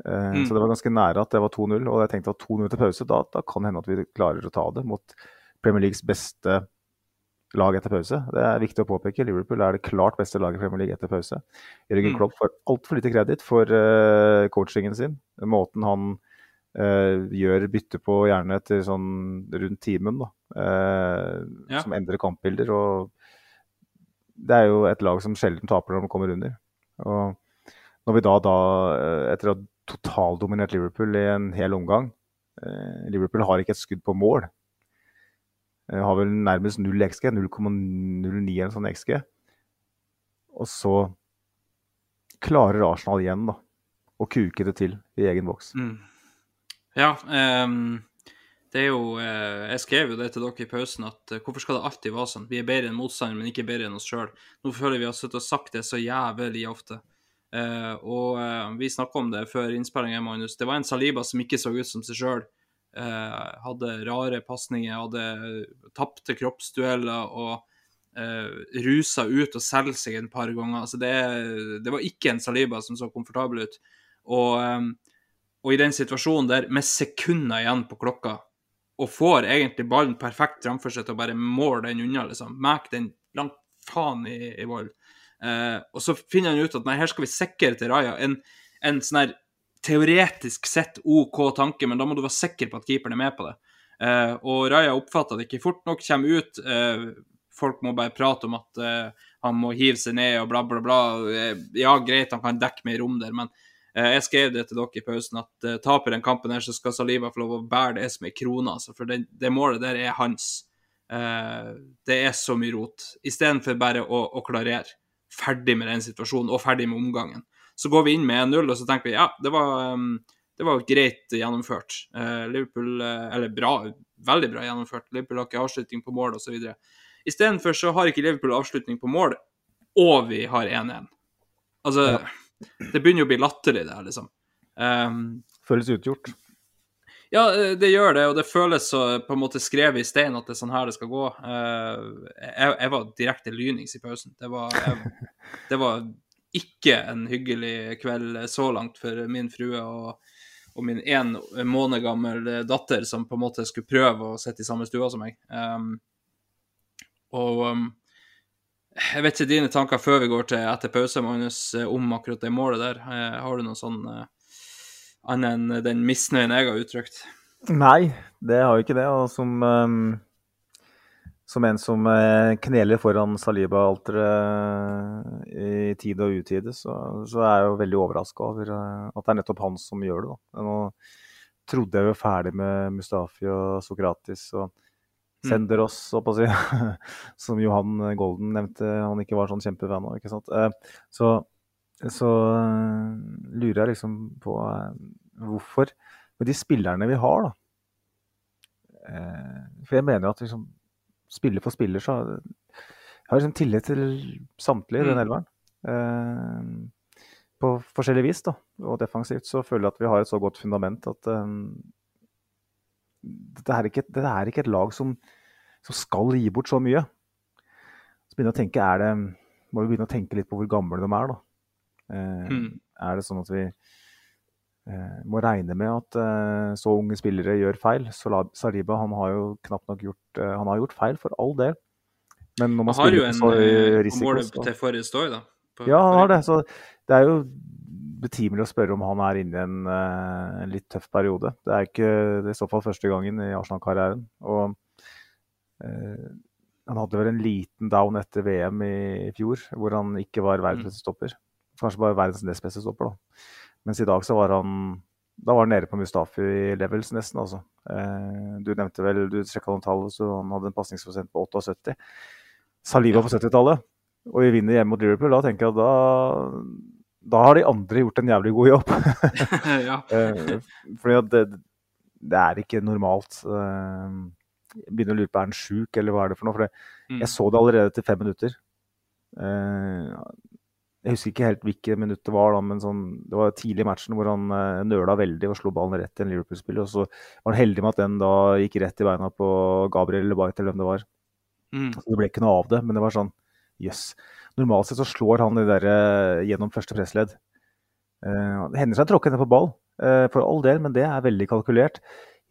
Eh, Mm. Så det var ganske nære at det var 2-0, og jeg tenkte at 2-0 til pause, da, da kan hende at vi klarer å ta det mot Premier Leagues beste lag etter pause. Det er viktig å påpeke. Liverpool er det klart beste laget i Premier League etter pause. Jørgen Mm. Klopp får altfor lite kreditt for uh, coachingen sin. Måten han eh, gjør bytte på gjerne etter sånn rundt timen, da. Uh, Ja. Som endrer kampbilder. Og det er jo et lag som sjelden taper når de kommer under. Og når vi da, da eh, etter å ha totaldominert Liverpool i en hel omgang uh, Liverpool har ikke et skudd på mål. Har vel nærmest null XG, 0,09 eller sånn XG. Og så klarer Arsenal igjen da, å kuke det til i egen boks. Mm. Ja, Um, det er jo uh, Jeg skrev jo det til dere i pausen at uh, hvorfor skal det alltid være sånn? Vi er bedre enn motstanderen, men ikke bedre enn oss sjøl. Nå føler vi har ute og sagt det så jævlig ofte. Uh, og vi snakka om det før innspillinga, Magnus. Det var en Saliba som ikke så ut som seg sjøl. hadde rare pasninger, hadde tapte kroppsdueller og rusa ut og solgte seg et par ganger. Altså det, det var ikke en Saliba som så komfortabel ut. Og, eh, og i den situasjonen der, med sekunder igjen på klokka, og får egentlig ballen perfekt framfor seg til å bare måle den unna, liksom. Mek den langt faen i, i vold. Eh, og så finner han ut at nei, her skal vi sikre til Raja. En, en sånn her teoretisk sett OK tanke, men da må du være sikker på at keeperen er med på det. Eh, og Raja oppfatter det ikke fort nok, kommer ut. Eh, folk må bare prate om at eh, han må hive seg ned og bla, bla, bla. Eh, ja, greit, han kan dekke mer rom der, men jeg skrev det til dere i pausen at eh, taper den kampen her, så skal Saliba få lov å bære det som ei krone. Altså, for det, det målet der er hans. Eh, det er så mye rot. Istedenfor bare å, å klarere. Ferdig med den situasjonen, og ferdig med omgangen. Så går vi inn med 1-0, og så tenker vi ja, det var, um, det var greit gjennomført. Eh, Liverpool eh, Eller bra, veldig bra gjennomført. Liverpool har ikke avslutning på mål osv. Istedenfor så har ikke Liverpool avslutning på mål, og vi har 1-1. Altså, det begynner jo å bli latterlig, det her, liksom. Um, Føles utgjort. ja, eh, det gjør det, og det føles så på en måte skrevet i stein at det er sånn her det skal gå. Uh, jeg, jeg var direkte lynings i pausen. Det var, jeg, det var ikke en hyggelig kveld så langt for min frue og, og min én måned gammel datter som på en måte skulle prøve å sitte i samme stua som meg. Um, og um, jeg vet ikke dine tanker før vi går til etter pause, Magnus, om akkurat det målet der. Eh, har du noe sånn eh, annet enn den misnøyen jeg har uttrykt? Nei, det har jo ikke det. Og som, um, som en som eh, kneler foran Saliba-alteret i tide og utide, så, så er jeg jo veldig overraska over eh, at det er nettopp han som gjør det. Da. Nå trodde jeg jo ferdig med Mustafi og Sokratis og Senderos, oss opp og si, som Johan Golden nevnte han ikke var sånn kjempefan av. ikke sant? Eh, Så, så eh, lurer jeg liksom på eh, hvorfor med de spillerne vi har, da. For jeg mener at liksom, spiller for spiller, så jeg har liksom tillit til samtlige i den Mm. elveren. På forskjellig vis, da. Og defensivt så føler jeg at vi har et så godt fundament at dette er ikke, et- dette er ikke et lag som, som skal gi bort så mye. Så begynner å tenke, er det, må vi begynne å tenke litt på hvor gamle de er, da. Eh, mm. Er det sånn at vi eh, må regne med at eh, så unge spillere gjør feil? Sola- Sariba han har jo knapt nok gjort eh, Han har gjort feil, for all del. Men når man Han har jo en så risiko høy på målet til forrige støy, da. På- Ja, han har det. Så det er jo betimelig å spørre om han er inne i en, eh, en litt tøff periode. Det er ikke det er i så fall første gangen i Arsenal-karrieren. Og eh, han hadde vel en liten down etter VM i, i fjor, hvor han ikke var verdens beste stopper. Kanskje bare verdens nest beste stopper, da. Mens i dag så var han da var han nede på Mustafi-levels nesten, altså. Eh, du nevnte vel, du sjekka noen tall, så han hadde en pasningsprosent på 78. Saliba på 70-tallet, og vi vinner hjemme mot Liverpool, da tenker jeg at da, da har de andre gjort en jævlig god jobb. ja. Eh, fordi at det, det er ikke normalt. Eh, Jeg begynner å lure på er han sjuk, eller hva er det for noe. For det, Mm. jeg så det allerede etter fem minutter. Eh, Jeg husker ikke helt hvilke minutt det var, da, men sånn, det var tidlig i matchen hvor han nøla veldig og slo ballen rett i en Liverpool-spiller. Og så var han heldig med at den da gikk rett i beina på Gabriel eller Bite eller hvem det var. Mm. Så det ble ikke noe av det, men det var sånn jøss. Yes. Normalt sett så slår han det der uh, gjennom første pressledd. Det hender seg å tråkke ned på ball, uh, for all del, men det er veldig kalkulert.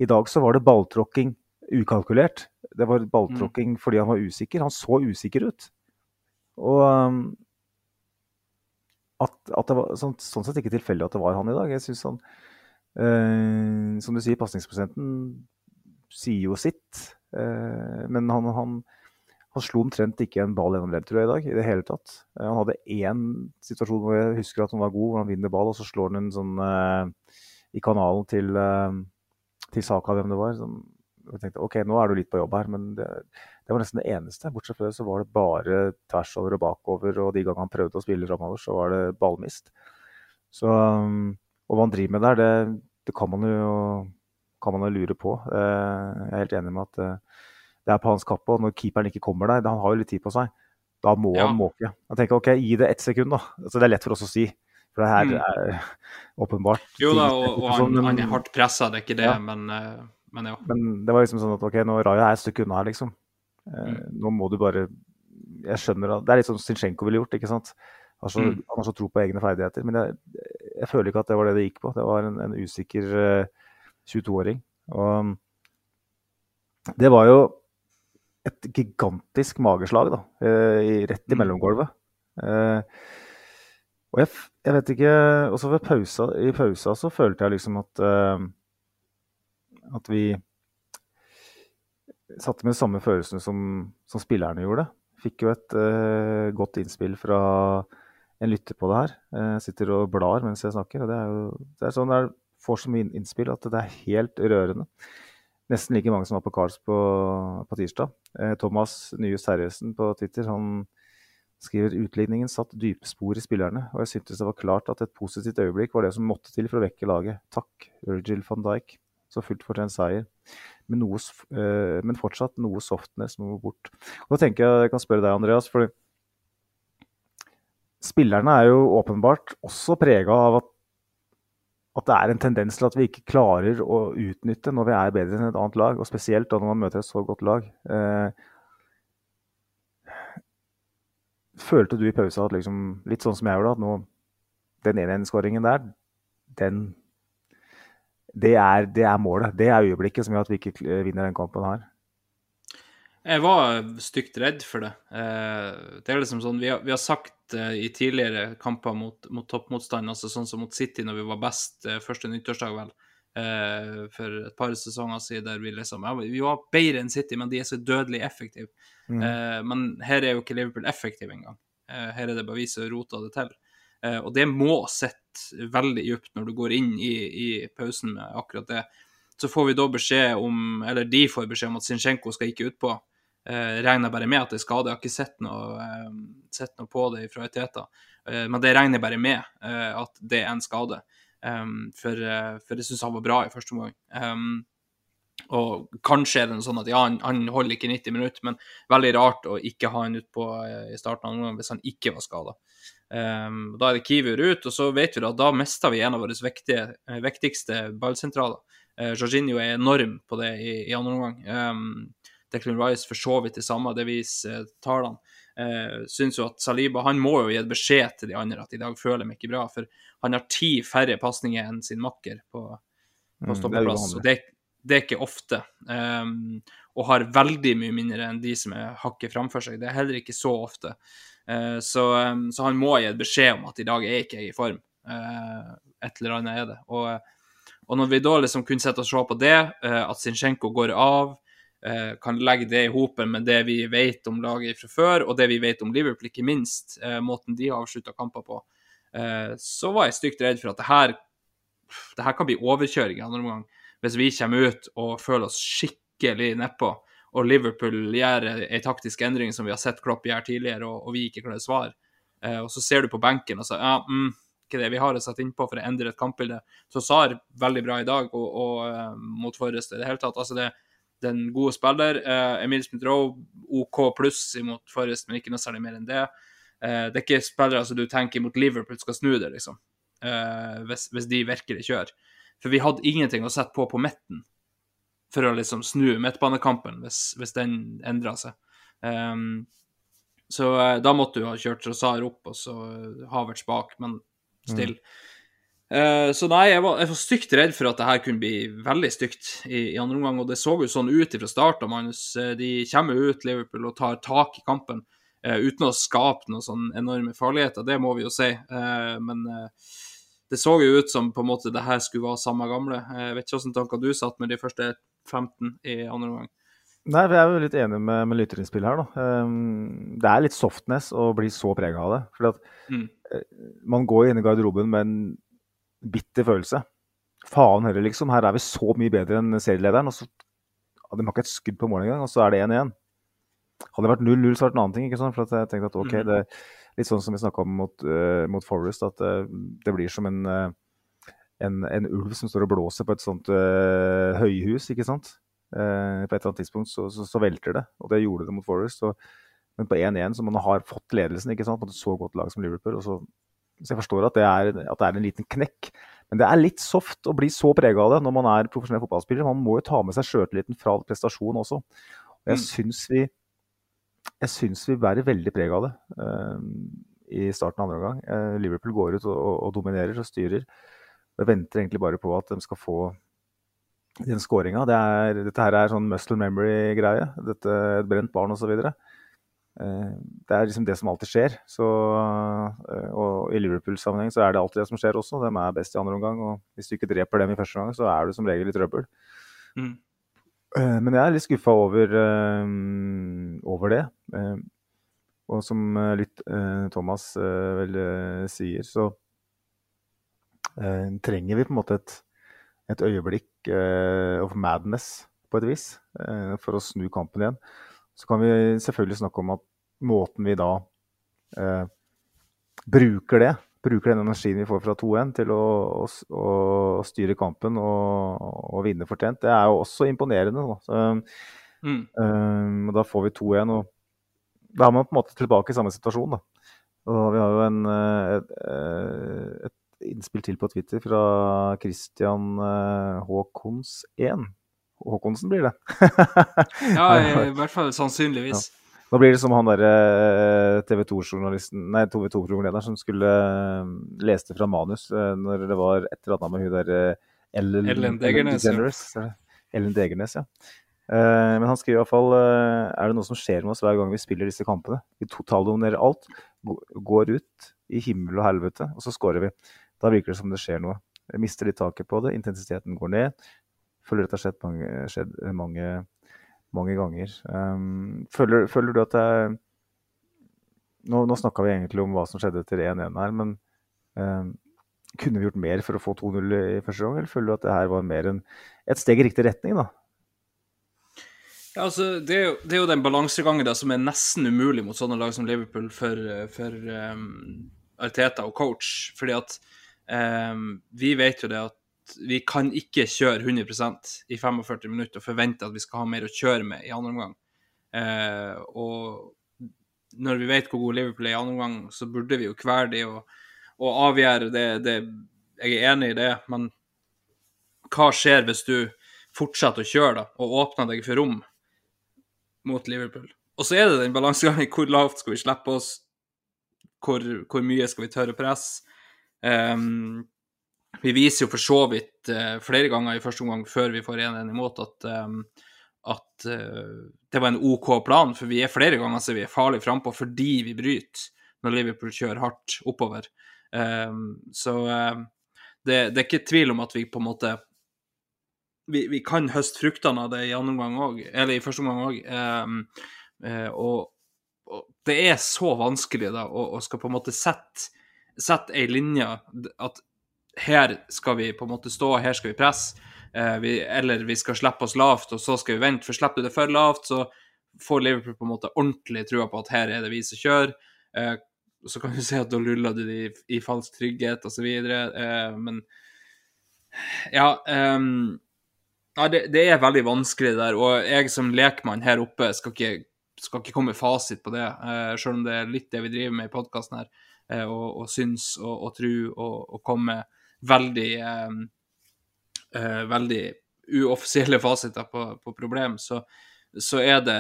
I dag så var det balltråkking ukalkulert. Det var balltråkking mm. fordi han var usikker. Han så usikker ut. Og um, at, at, det var sånn, sånn, sett ikke tilfeldig at det var han i dag. Jeg synes han, eh, Som du sier, pasningsprosenten sier jo sitt. Eh, men han, han, han, slo omtrent ikke en ball gjennom ledd, tror jeg, i dag. i det hele tatt. Eh, han hadde én situasjon hvor jeg husker at han var god, hvor han vinner ball, og så slår han en sånn eh, i kanalen til, eh, til Saka, hvem det var. Som, jeg tenkte OK, nå er du litt på jobb her, men det, det var nesten det eneste. Bortsett fra det så var det bare tvers over og bakover, og de gangene han prøvde å spille framover, så var det ballmist. Så, um, og hva han driver med der, det, det kan, man jo, kan, man jo, lure på. Eh, jeg er helt enig med at eh, det er på hans kappe, og når keeperen ikke kommer der, han har jo litt tid på seg, da må ja. han måke. Jeg tenker OK, gi det ett sekund, da. Altså, det er lett for oss å si. For det her mm. er åpenbart Jo da, og, og han, han, er hardt pressa, det er ikke det, ja. men, eh, men, ja. Men det var liksom sånn at OK, nå Raja er et stykke unna her, liksom. Mm. Nå må du bare Jeg skjønner at Det er litt sånn Zinchenko ville gjort, ikke sant. Altså, mm. Han har så tro på egne ferdigheter. Men jeg, jeg, føler ikke at det var det det gikk på. Det var en, en usikker uh, eh, 22-åring. Og det var jo et gigantisk mageslag, da. Uh, rett i mm. mellomgulvet. Uh, og jeg, jeg, vet ikke Også pausa, i pausa så følte jeg liksom at at vi satte med samme følelsene som, som spillerne gjorde. Fikk jo et godt innspill fra en lytter på det her. Jeg sitter og blar mens jeg snakker. og Det er jo det er sånn jeg får så mye innspill at det er helt rørende. Nesten like mange som var på Karls på, på tirsdag. Uh, Thomas Nyhus Terjesen på Twitter han skriver utligningen satt dype spor i spillerne, og jeg syntes det var klart at et positivt øyeblikk var det som måtte til for å vekke laget. Takk, Virgil van Dijk. Så fullt fortjent seier men, noe, uh, men fortsatt noe softness må bort. Og da tenker jeg jeg kan spørre deg, Andreas. for Spillerne er jo åpenbart også prega av at, at, det er en tendens til at vi ikke klarer å utnytte når vi er bedre enn et annet lag. Og spesielt da når man møter et så godt lag. Eh, følte du i pausa at liksom, litt sånn som jeg gjorde, at nå, den 1-1-skåringen der, den det er, det er, målet. Det er øyeblikket som gjør at vi ikke vinner den kampen her. Jeg var stygt redd for det. Eh, det er liksom sånn, Vi har, vi har sagt eh, i tidligere kamper mot, mot toppmotstand, altså sånn som mot City når vi var best eh, første nyttårsdag, vel, for et par sesonger siden, der vi liksom ja, Vi var bedre enn City, men de er så dødelig effektive. Mm. Men her er jo ikke Liverpool effektiv engang. Her er det bare vi som roter det til. Og det må sitte veldig dypt når du går inn i, i, pausen med akkurat det. Så får vi da beskjed om, eller de får beskjed om at Zinchenko skal ikke utpå. Eh, regner bare med at det er skade. Jeg har ikke sett noe, eh, sett noe på det fra Eteta. Eh, men det regner bare med eh, at det er en skade. Um, for, for jeg syns han var bra i første omgang. Um, og kanskje er det noe sånn at ja, han, han, holder ikke 90 minutter, men veldig rart å ikke ha han utpå i starten av omgangen hvis han ikke var skada. Um, da er det Kiwier ut, og så vet vi at da mister vi en av våre viktige, eh, viktigste ballsentraler. Jorginho er enorm på det i, i andre omgang. Um, Declan Rice for så vidt det samme, det viser tallene. Uh, synes jo at Saliba han må jo gi et beskjed til de andre at i dag føler de ikke bra, for han har ti færre pasninger enn sin makker på, på stoppeplass. Mm, det, det, det, er ikke ofte. Um, og har veldig mye mindre enn de som er hakket framfor seg. Det er heller ikke så ofte. Uh, så, så, han må gi et beskjed om at i dag er ikke jeg i form. Uh, et eller annet er det. Og, og når vi da liksom kunne sette og se på det, eh, at Zinchenko går av, kan legge det i hopen med det vi vet om laget fra før, og det vi vet om Liverpool, ikke minst, måten de har avslutta kamper på, så var jeg stygt redd for at det her, det her kan bli overkjøring i andre omgang. Hvis vi kommer ut og føler oss skikkelig nedpå og Liverpool gjør en taktisk endring som vi har sett Klopp gjøre tidligere, og, og vi ikke klarer svar. Eh, og så ser du på benken og så ja, mm, ikke det vi har å sette innpå for å endre et kampbilde. Så Sar veldig bra i dag, og, og mot Forrest i det hele tatt. altså det en god spiller. Uh, Emil Smith-Roe OK pluss imot Forrest, men ikke noe særlig mer enn det. Eh, det er ikke spillere som du tenker mot Liverpool skal snu det, liksom. Eh, hvis, hvis de virkelig kjører. For vi hadde ingenting å sette på på midten for å liksom snu midtbanekampen, hvis, hvis den endra seg. Um, så eh, da måtte du ha kjørt Rosar opp og så Havertz bak, men still. Eh, så nei, jeg var, jeg var stygt redd for at det her kunne bli veldig stygt i, i andre omgang, og det så jo sånn ut fra start av Magnus. Eh, De kommer ut, Liverpool, og tar tak i kampen Uh, uten å skape noen sånn enorme farligheter, det må vi jo si. Uh, men uh, det så jo ut som på en måte det her skulle være samme gamle. Eh, Jeg vet ikke hvilke tanker du satt med de første 15 i andre omgang. Nei, jeg er jo litt enige med, med lytterinnspill her, da. Um, det er litt softness å bli så prega av det. For at Mm. eh, man går inn i garderoben med en bitter følelse. Faen heller, liksom. Her er vi så mye bedre enn serielederen. Og så ja, De har ikke et skudd på mål engang, og så er det 1-1. Hadde det vært 0-0, så hadde det vært en annen ting. ikke sant? For at jeg tenkte at ok, Mhm. det er litt sånn som vi snakka om mot, uh, mot Forest, at uh, det blir som en, uh, en, en ulv som står og blåser på et sånt høyhus, ikke sant. På et eller annet tidspunkt så, så, så velter det, og det gjorde det mot Forest. Og, men på 1-1, så man har fått ledelsen ikke sant, mot et så godt lag som Liverpool. og så så jeg forstår at det, er, at det er en liten knekk. Men det er litt soft å bli så prega av det når man er profesjonell fotballspiller. Man må jo ta med seg sjøltilliten fra prestasjon også. Og jeg Mm. syns vi jeg syns vi bærer veldig preg av det uh, i starten av andre omgang. Uh, Liverpool går ut og, og, og dominerer og styrer. Jeg venter egentlig bare på at de skal få den skåringa. Det dette her er sånn muscle memory-greie. Dette Et brent barn osv. Eh, Det er liksom det som alltid skjer. Så, eh, og i Liverpool-sammenheng så er det alltid det som skjer også. De er best i andre omgang. Og hvis du ikke dreper dem i første omgang, så er du som regel i trøbbel. Mm. Eh, Men jeg er litt skuffa over, eh, over det. Eh, Og som eh, litt eh, Thomas eh, vel eh, sier, så eh, trenger vi på en måte et, et øyeblikk eh, of madness, på et vis, eh, for å snu kampen igjen. Så kan vi selvfølgelig snakke om at måten vi da eh, bruker det, bruker den energien vi får fra 2-1 til å, å, å styre kampen og, og vinne fortjent, det er jo også imponerende. Da. Så, Mm. um, da får vi 2-1, og da er man på en måte tilbake i samme situasjon. Da. Og vi har jo en, eh, et, eh, et innspill til på Twitter fra Christian H. Håkons1. Håkonsen blir det. Ja, i hvert fall sannsynligvis. Nå blir det som han derre TV 2-journalisten, nei, TV 2-programlederen som skulle eh, leste fra manus eh, når det var et eller annet med hun derre Ellen, Ellen Degernes, ja. Er? Ellen Degernes, ja. Eh, men han skriver i hvert fall eh, Er det noe som skjer med oss hver gang vi spiller disse kampene? Vi totaldominerer alt, går ut i himmel og helvete, og så scorer vi. Da virker det som det skjer noe. Jeg mister litt taket på det, intensiteten går ned. Føler dette har skjedd mange, skjedd mange, mange ganger. Um, føler, føler du at det er Nå, nå snakka vi egentlig om hva som skjedde etter 1-1 her, men um, kunne vi gjort mer for å få 2-0 i første gang, eller føler du at det her var mer enn et steg i riktig retning, da? Ja, altså, det, er jo, det er jo den balansegangen da, som er nesten umulig mot sånne lag som Liverpool for, for um, Arteta og coach. Fordi at um, vi vet jo det at vi kan ikke kjøre 100% i 45 minutter og forvente at vi skal ha mer å kjøre med i andre omgang. Eh, og når vi vet hvor god Liverpool er i andre omgang, så burde vi jo kvele de og, og avgjøre det, det. Jeg er enig i det, men hva skjer hvis du fortsetter å kjøre da, og åpner deg for rom mot Liverpool. Og så er det den balansegangen. Hvor lavt skal vi slippe oss? Hvor, hvor mye skal vi tørre press? Um, vi viser jo for så vidt uh, flere ganger i første omgang før vi får 1-1 imot, at, um, at uh, det var en OK plan. For vi er flere ganger så vi er farlig frampå fordi vi bryter når Liverpool kjører hardt oppover. Um, så um, det, det er ikke tvil om at vi på en måte vi, vi kan høste fruktene av det i også, eller i første omgang òg. Um, uh, og, og, det er så vanskelig da, å, å skal på en måte sette, sette ei linje at her skal vi på en måte stå, her skal vi presse, uh, vi, eller vi skal slippe oss lavt, og så skal vi vente. For slipper du det for lavt, så får Liverpool på en måte ordentlig trua på at her er det vi som kjører. Uh, så kan du si at da luller du dem i, i falsk trygghet osv., Eh, men ja um, ja, det, det, er veldig vanskelig der, og jeg som lekmann her oppe skal ikke skal ikke komme med fasit på det, eh, selv om det er litt det vi driver med i podkasten her. Eh, og, og syns og, og tro og, og komme veldig eh, uh, veldig uoffisielle fasiter på, på problem, så, så er det,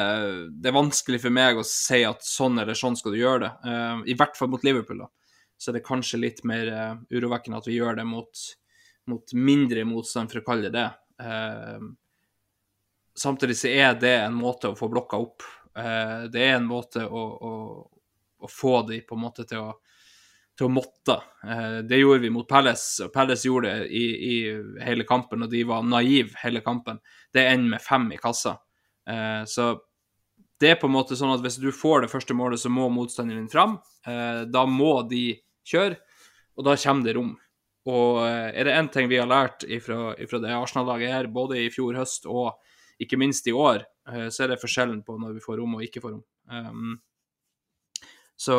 det er vanskelig for meg å si at sånn eller sånn skal du gjøre det. I hvert fall mot Liverpool, da. Så er det kanskje litt mer urovekkende at vi gjør det mot, mot mindre motstand, for å kalle det det. Samtidig så er det en måte å få blokka opp. Eh, det er en måte å, å, å få de på en måte til å, til å måtte. Eh, det gjorde vi mot Palace, og Palace gjorde det i, i, hele kampen, og de var naive hele kampen. Det ender med fem i kassa. Eh, så det er på en måte sånn at hvis du får det første målet, så må motstanderen din fram. Da må de kjøre, og da kommer det rom. Og er det én ting vi har lært ifra, ifra det Arsenal-laget her, både i fjor høst og ikke minst i år, eh, så er det forskjellen på når vi får rom og ikke får rom. Så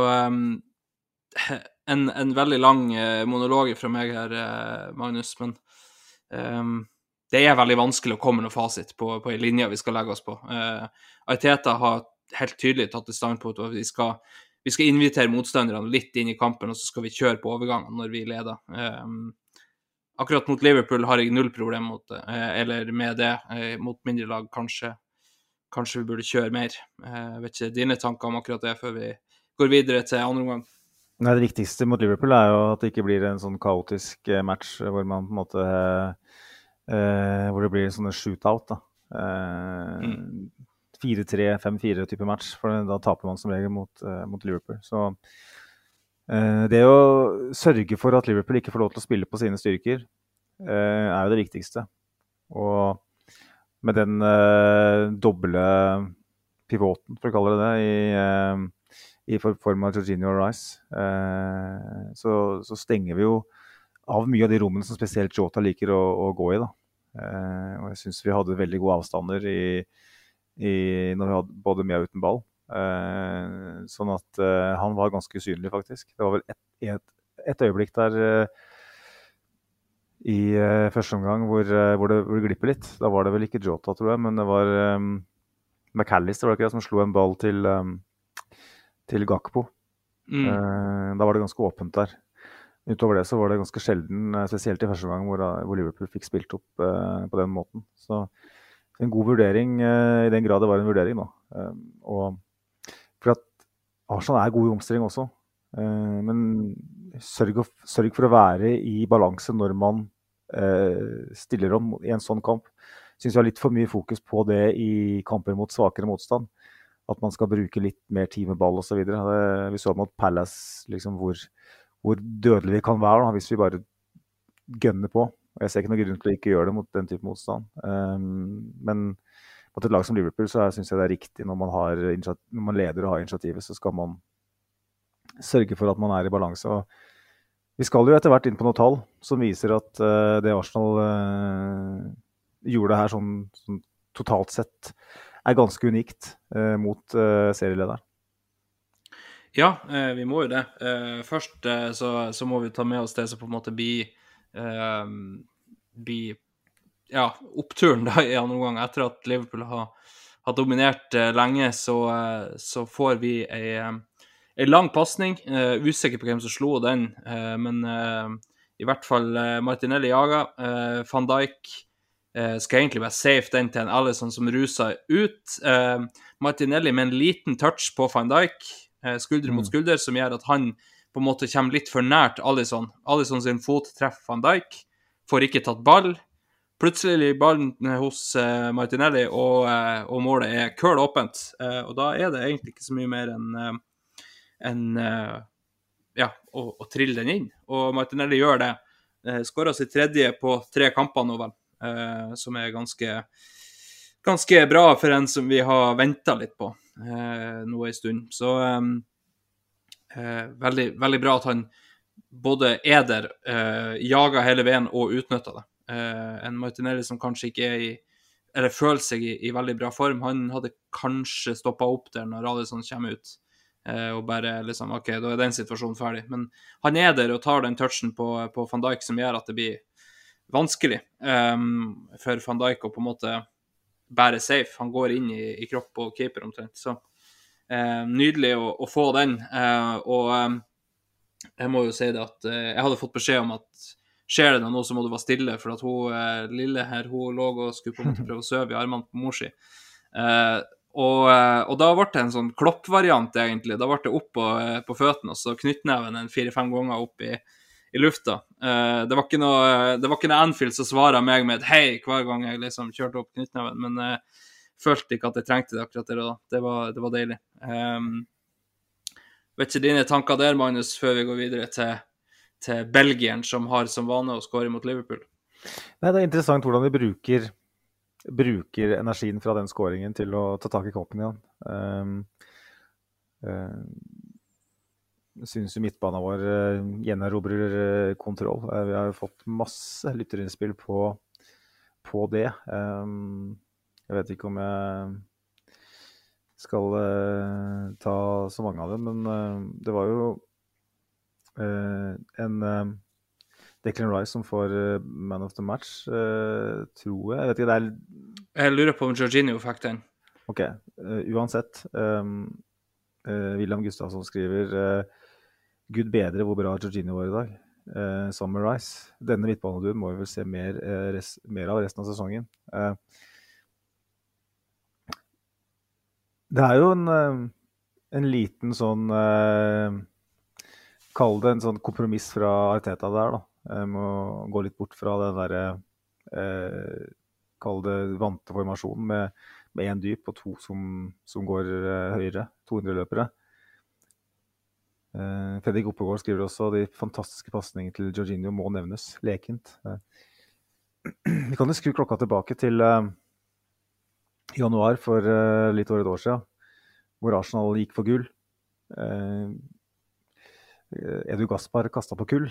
en, en, veldig lang uh, monolog fra meg her, uh, Magnus, men um, det er veldig vanskelig å komme med noe fasit på, på en linje vi skal legge oss på. Uh, Aiteta har helt tydelig tatt et standpunkt at vi skal, vi skal invitere motstanderne litt inn i kampen, og så skal vi kjøre på overgangene når vi leder. Um, Akkurat mot Liverpool har jeg null problem mot det, uh, eller med det. Uh, mot mindre lag kanskje, kanskje vi burde kjøre mer. Jeg eh, vet ikke dine tanker om akkurat det før vi går videre til andre omgang. Nei, Det viktigste mot Liverpool er jo at det ikke blir en sånn kaotisk match hvor man på en måte eh, Hvor det blir sånne shootout. da. Eh, mm. 4-3, 5-4-type match, for da taper man som regel mot, eh, mot Liverpool. Så Eh, det å sørge for at Liverpool ikke får lov til å spille på sine styrker, eh, er jo det viktigste. Og med den doble pivoten, for å kalle det det, i, i form av Georginio og Rice, uh, så, så, stenger vi jo av mye av de rommene som spesielt Jota liker å, å gå i. Da. og jeg syns vi hadde veldig gode avstander i, i, når vi hadde både med og uten ball. Eh, sånn at eh, han var ganske usynlig, faktisk. Det var vel et, et, et øyeblikk der eh, i første omgang hvor, hvor, det, hvor, det, glipper litt. Da var det vel ikke Jota, tror jeg, men det var um, McAllister var det ikke det, som slo en ball til, um, til Gakpo. Mm. Uh, da var det ganske åpent der. Utover det så var det ganske sjelden, spesielt i første omgang, hvor, hvor Liverpool fikk spilt opp uh, på den måten. Så en god vurdering, uh, i den grad det var en vurdering, da. Um, og Arsenal er god i omstilling også. Eh, men sørg, sørg, for å være i balanse når man eh, stiller om i en sånn kamp. Syns vi har litt for mye fokus på det i kamper mot svakere motstand. At man skal bruke litt mer tid med ball osv. Vi så mot Palace liksom, hvor, hvor dødelig vi kan være da, hvis vi bare gønner på. Jeg ser ikke noen grunn til å ikke gjøre det mot den type motstand. Um, men mot et lag som Liverpool så syns jeg det er riktig når man, har, når man leder og har initiativet, så skal man sørge for at man er i balanse. og vi skal jo etter hvert inn på noen tall som viser at uh, det Arsenal uh, gjorde her sånn, sånn, totalt sett, er ganske unikt uh, mot serielederen. Ja, vi må jo det. først så, så, må vi ta med oss det som på en måte blir, blir ja, oppturen da i andre omgang. Etter at Liverpool har, har dominert eh, lenge, så, eh, så, får vi ei, ei lang pasning. Usikker på hvem som slo den, men i hvert fall Martinelli jaga. Van Dijk skal egentlig være safe den til en Alison som ruser ut. Martinelli med en liten touch på Van Dijk, skulder mot mm. skulder, som gjør at han på en måte kommer litt for nært Alison. Alison sin fot treffer Van Dijk, får ikke tatt ball. Plutselig ligger ballen hos Martinelli, og, og, målet er køl åpent. Og da er det egentlig ikke så mye mer enn en, ja, å, å, trille den inn. Og Martinelli gjør det. Uh, Skåra sitt tredje på tre kamper nå, vel, som er ganske, ganske bra for en som vi har venta litt på nå en stund. Så um, veldig, veldig bra at han både er der, jager hele veien og utnytter det. En Martinelli som kanskje ikke er i eller føler seg i, i veldig bra form. Han hadde kanskje stoppa opp der når Radisson kommer ut. Og bare liksom OK, da er den situasjonen ferdig. Men han er der og tar den touchen på, på van Dijk som gjør at det blir vanskelig um, for van Dijk å på en måte bære safe. Han går inn i, i kropp og keeper omtrent. Så eh, nydelig å, å, få den. Uh, og um, jeg må jo si det at uh, jeg hadde fått beskjed om at skjer det noe, så må du være stille, for at hun eh, lille her hun lå og skulle på en måte prøve å sove i armene på mor si. Og, og, da ble det en sånn kloppvariant, egentlig. Da ble det opp på, på føttene og så knyttneven en fire-fem ganger opp i, i lufta. Uh, det var ikke noe det var ikke noe Anfield som svara meg med et hei hver gang jeg liksom kjørte opp knyttneven, men jeg uh, følte ikke at jeg trengte det akkurat der og da. Det var, det var deilig. Um, vet ikke dine tanker der, Magnus, før vi går videre til, til belgieren som har som vane å skåre mot Liverpool? Nei, Det er interessant hvordan vi bruker, bruker energien fra den skåringen til å ta tak i koppen igjen. Um, um, syns midtbanen vår uh, gjenerobrer uh, kontroll. Uh, vi har jo fått masse lytterinnspill på, på det. Jeg vet ikke om jeg skal ta så mange av dem, men det var jo en Declan Rice som får Man of the Match, tror jeg. Jeg vet ikke, det er Jeg lurer på om Georginio fikk den. OK. uansett. Um, William Gustavsson skriver Gud bedre hvor bra Georgino var i dag. Eh, Summer Rice. Denne midtbaneduen må vi vel se mer, eh, res, mer av resten av sesongen. Eh, det er jo en, en liten sånn Kall det en sånn kompromiss fra Arteta der, da. Jeg må gå litt bort fra den derre Kall det vante formasjonen med én dyp og to som, som går høyere. 200-løpere. Uh, Fredrik Oppegård skriver også de fantastiske pasningene til Georginio må nevnes. Lekent. Uh, vi kan jo skru klokka tilbake til uh, januar for litt over et år siden, hvor Arsenal gikk for gull. Edu Gaspar kasta på kull.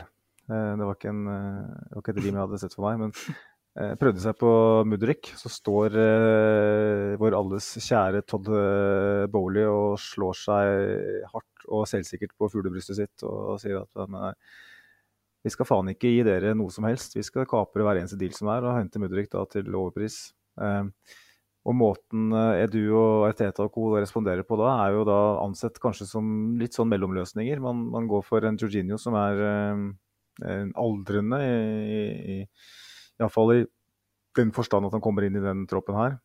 det var ikke, en, det var ikke et rim jeg hadde sett for meg. men prøvde seg på Mudrik, så står eh, vår alles kjære Todd eh, Bowley og slår seg hardt og selvsikkert på fuglebrystet sitt og sier at nei, vi skal faen ikke gi dere noe som helst. Vi skal kapre hver eneste deal som er, og hente Mudrik da til overpris. Eh, og måten eh, Edu og Arteta og co. responderer på da, er jo da ansett kanskje som litt sånn mellomløsninger. Man, man går for en Jorginho som er eh, aldrende i, i Iallfall i den forstand at han kommer inn i den troppen her.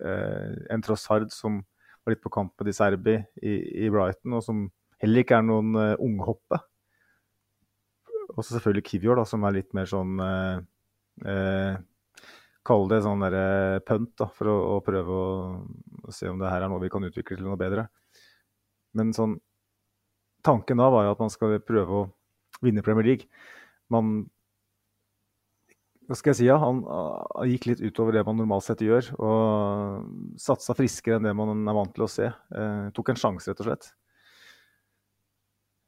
Eh, en Trossard som var litt på kamp med Di Serbi i, i, Brighton, og som heller ikke er noen uh, unghoppe. Og så selvfølgelig Kivior, da, som er litt mer sånn uh, uh, Kall det sånn derre pønt, da, for å, å prøve å, å, se om det her er noe vi kan utvikle til noe bedre. Men sånn Tanken da var jo at man skal prøve å vinne Premier League. Man hva skal jeg si, ja, han, han, gikk litt utover det man normalt sett gjør. Og satsa friskere enn det man er vant til å se. Eh, tok en sjanse, rett og slett.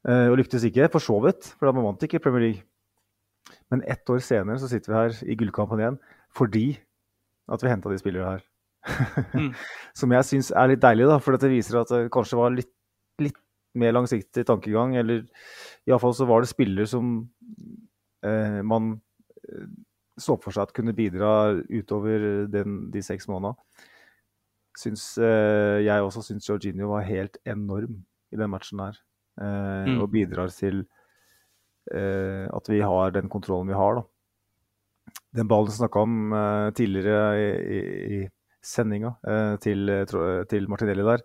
Eh, og lyktes ikke, for så vidt, for man vant ikke Premier League. Men ett år senere så sitter vi her i gullkampen igjen fordi at vi henta de spillere her. mm. Som jeg syns er litt deilig, da, for dette viser at det kanskje var litt, litt mer langsiktig tankegang. Eller iallfall så var det spillere som eh, man så for seg at kunne bidra utover den, de seks månedene. Syns, eh, jeg også syns Jorginho var helt enorm i den matchen her. Eh, mm. Og bidrar til eh, at vi har den kontrollen vi har. Da. Den ballen vi snakka om tidligere i, i, sendinga eh, til, til, Martinelli der.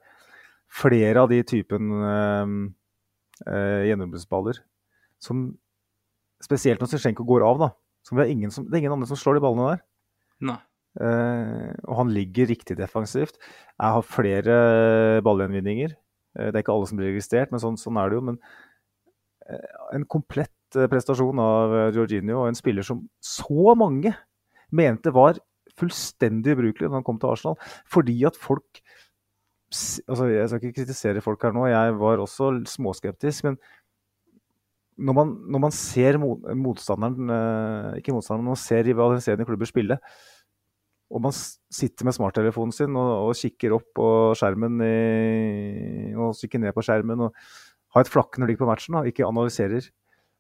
Flere av de typen eh, gjennombruddsballer som spesielt når Zjenko går av, da, det er, som, det, er ingen andre som slår de ballene der. Nei. Uh, og han ligger riktig defensivt. Jeg har flere ballgjenvinninger. Uh, det er ikke alle som blir registrert, men sånn, sånn er det jo. Men uh, en komplett prestasjon av Georginio og en spiller som så mange mente var fullstendig ubrukelig når han kom til Arsenal. Fordi at folk altså Jeg skal ikke kritisere folk her nå, jeg var også småskeptisk. men når man, når man, ser motstanderen eh, Ikke motstanderen, men man ser rivaliserende klubber spille, og man sitter med smarttelefonen sin og, og kikker opp på skjermen i, og kikker ned på skjermen og har et flakkende blikk på matchen og ikke analyserer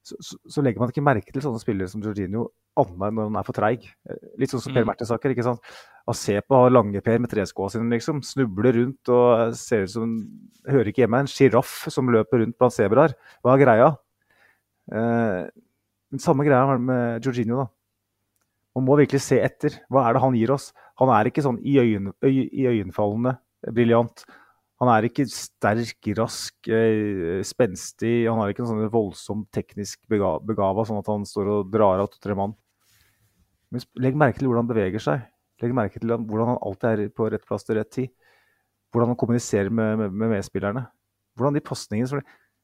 så, så, så legger man ikke merke til sånne spillere som Jorginho annet enn når han er for treig. Eh, Litt sånn som Per Mm. Mertesaker. ikke sant? Han se på Lange-Per med treskoa sine, liksom. Snubler rundt og ser ut som Hører ikke hjemme. En sjiraff som løper rundt blant sebraer. Hva er greia? Eh, samme greia med Jorginho, da. Man må virkelig se etter. Hva er det han gir oss? Han er ikke sånn iøyn- øy- iøynefallende briljant. Han er ikke sterk, rask, eh, spenstig. Han har ikke noe sånn voldsomt teknisk bega begava, sånn at han står og drar av to-tre mann. Men legg merke til hvordan han beveger seg. Legg merke til hvordan han alltid er på rett plass til rett tid. Hvordan han kommuniserer med, med, med medspillerne. Hvordan de pasningene,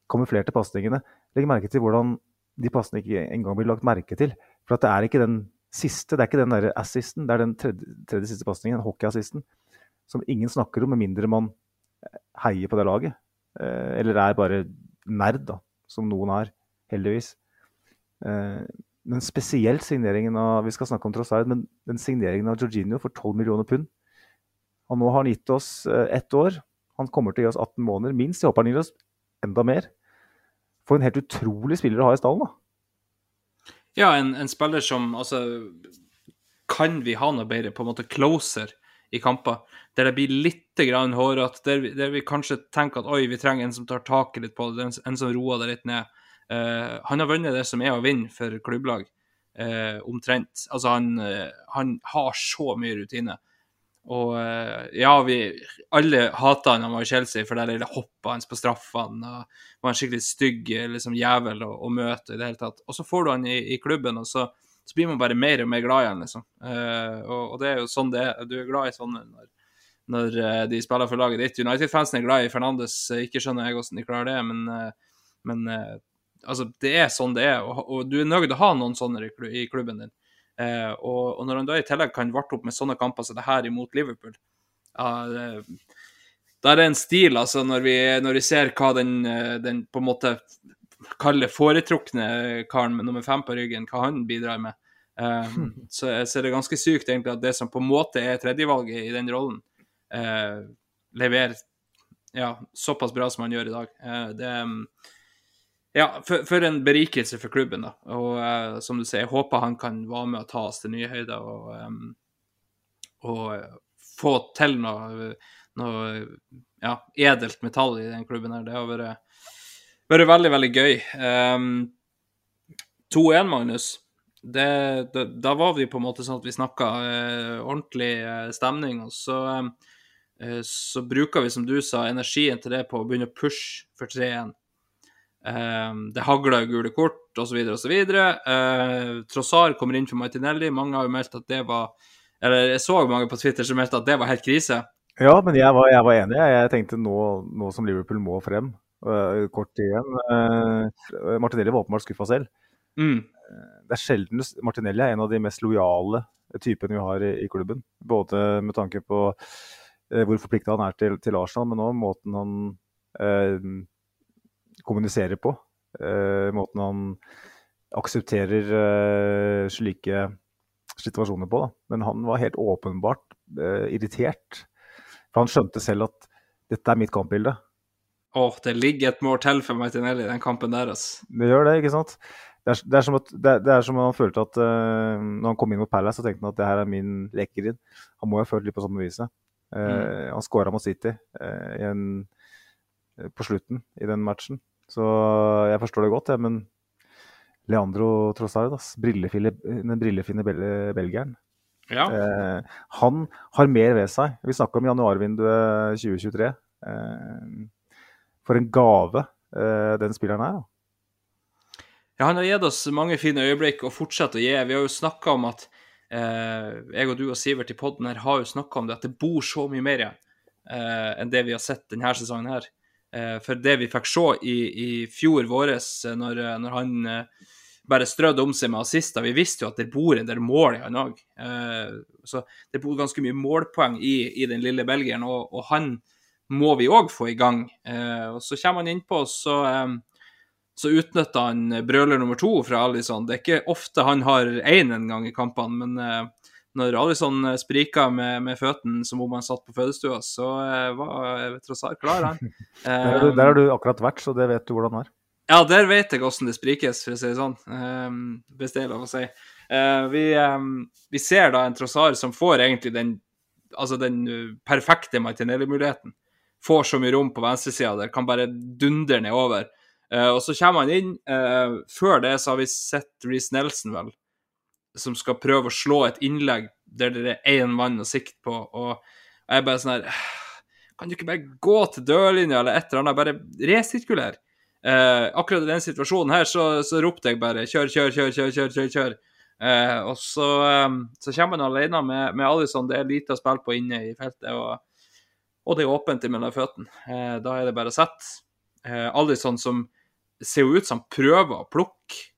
kamuflerte pasningene Legg merke til hvordan de passene ikke engang blir lagt merke til. For det er ikke den siste, det er ikke den der assisten, det er den tredje, tredje siste pasningen, den hockeyassisten, som ingen snakker om, med mindre man heier på det laget. Eh, eller er bare nerd, da, som noen er, heldigvis. Eh, men spesielt signeringen av Vi skal snakke om Trossard, men den signeringen av Jorginho for 12 millioner pund Og nå har han gitt oss eh, ett år. Han kommer til å gi oss 18 måneder minst. Jeg håper han gir oss enda mer. For en helt utrolig spiller å ha i stallen, da. Ja, en, en spiller som altså Kan vi ha noe bedre, på en måte closer i kamper, der det blir litt grann hårete, der, der vi kanskje tenker at oi, vi trenger en som tar taket litt på det, en, en som roer det litt ned. Uh, han har vunnet det som er å vinne for klubblag, uh, omtrent. Altså, han, uh, han har så mye rutine. Og eh, ja, vi alle hata han da var i Chelsea, for det lille hoppet hans på straffene og var en skikkelig stygg liksom, jævel å, å møte i det hele tatt. Og så får du han i, i klubben, og så, så blir man bare mer og mer glad i han, liksom. Uh, og, og det er jo sånn det er. Du er glad i sånne når, når eh, de spiller for laget ditt. United-fansen er glad i Fernandes. Ikke skjønner jeg hvordan de klarer det, men, men altså, det er sånn det er. Og, og du er nødt til å ha noen sånne i klubben din. Eh, og, og når han da i tillegg kan varte opp med sånne kamper som det her imot Liverpool ja, det, Da er det en stil, altså, når vi, når vi ser hva den, eh, den på en måte kalle foretrukne karen med nummer fem på ryggen, hva han bidrar med. Eh, så, så er det ganske sykt egentlig at det som på en måte er tredjevalget i den rollen, eh, leverer ja, såpass bra som han gjør i dag. Eh, det ja, for, for en berikelse for klubben, da. Og uh, som du sier, jeg håper han kan være med å ta oss til nye høyder og, um, og eh, få til noe, noe ja, edelt metall i den klubben her. Det har vært, vært veldig, veldig gøy. Um, 2-1, Magnus. Det, da, da var vi på en måte sånn at vi snakka uh, ordentlig uh, stemning, og så så bruker vi, som du sa, energien til det på å begynne å pushe for 3-1. Um, det hagler gule kort osv. osv. Uh, Trossar kommer inn for Martinelli. Mange har jo meldt at det var Eller jeg så mange på Twitter som meldte at det var helt krise. Ja, men jeg var, jeg var enig. Jeg, tenkte nå, nå som Liverpool må frem, uh, kort tid igjen uh, Martinelli var åpenbart skuffa selv. Mm. Det er sjelden Martinelli er en av de mest lojale typene vi har i, i klubben. Både med tanke på uh, hvor forplikta han er til, til Arsenal, men òg måten han kommuniserer på. øh, måten han aksepterer øh, slike situasjoner på. Da. Men han var helt åpenbart øh, irritert. For han skjønte selv at dette er mitt kampbilde. Åh, det ligger et mål til for Martinelli i den kampen der, altså. Det gjør det, ikke sant? Det er, det er, som, at, det er, det er som han følte at uh, når han kom inn mot Palace, så tenkte han at det her er min lekegrind. Han må jo ha følt litt på samme viset. Uh, Han skåra mot City uh, i en, på slutten i den matchen. Så jeg forstår det godt, jeg, men Leandro Trossard, den brillefine bel belgieren, Ja. Eh, han har mer ved seg. Vi snakka om januarvinduet 2023. Eh, for en gave eh, den spilleren er. Da. Ja, han har gitt oss mange fine øyeblikk og fortsetter å gi. Vi har jo snakka om at eh, Jeg og du og Sivert i poden her har jo snakka om det, at det bor så mye mer igjen eh, enn det vi har sett denne sesongen her. Eh, for det vi fikk se i, i fjor våres, eh, når, når han eh, bare strødde om seg med assister Vi visste jo at det bor en del mål i han òg. Eh, så det bor ganske mye målpoeng i, i den lille belgieren, og, og han må vi òg få i gang. Eh, og så kommer han innpå, så eh, så utnytter han brøler nummer to fra Alison. Det er ikke ofte han har én en gang i kampene, men eh, når Alison spriker med, med føttene som om han satt på fødestua, så eh, var Trossard klar, han. Der, der har du akkurat vært, så det vet du hvordan det er. Ja, der vet jeg hvordan det sprikes, for å si det sånn. Um, hvis det er lov å si. Vi, um, vi, ser da en Trossar som får egentlig den, altså den perfekte Martinelli-muligheten. Får så mye rom på venstresida der, kan bare dundre nedover. Og så kommer han inn. før det så har vi sett Reece Nelson, vel, som skal prøve å slå et innlegg der det er én mann å sikte på. Og jeg er bare sånn her Kan du ikke bare gå til dørlinja eller et eller annet? Bare resirkuler. Eh, akkurat i den situasjonen her så, så, ropte jeg bare 'kjør, kjør, kjør', kjør, kjør, kjør. kjør. Eh, og så, um, så, kommer han alene med, med Alison. Det er lite å spille på inne i feltet, og, og det er åpent mellom føttene. Eh, da er det bare å sette. Eh, Alison som ser jo ut som prøver å plukke,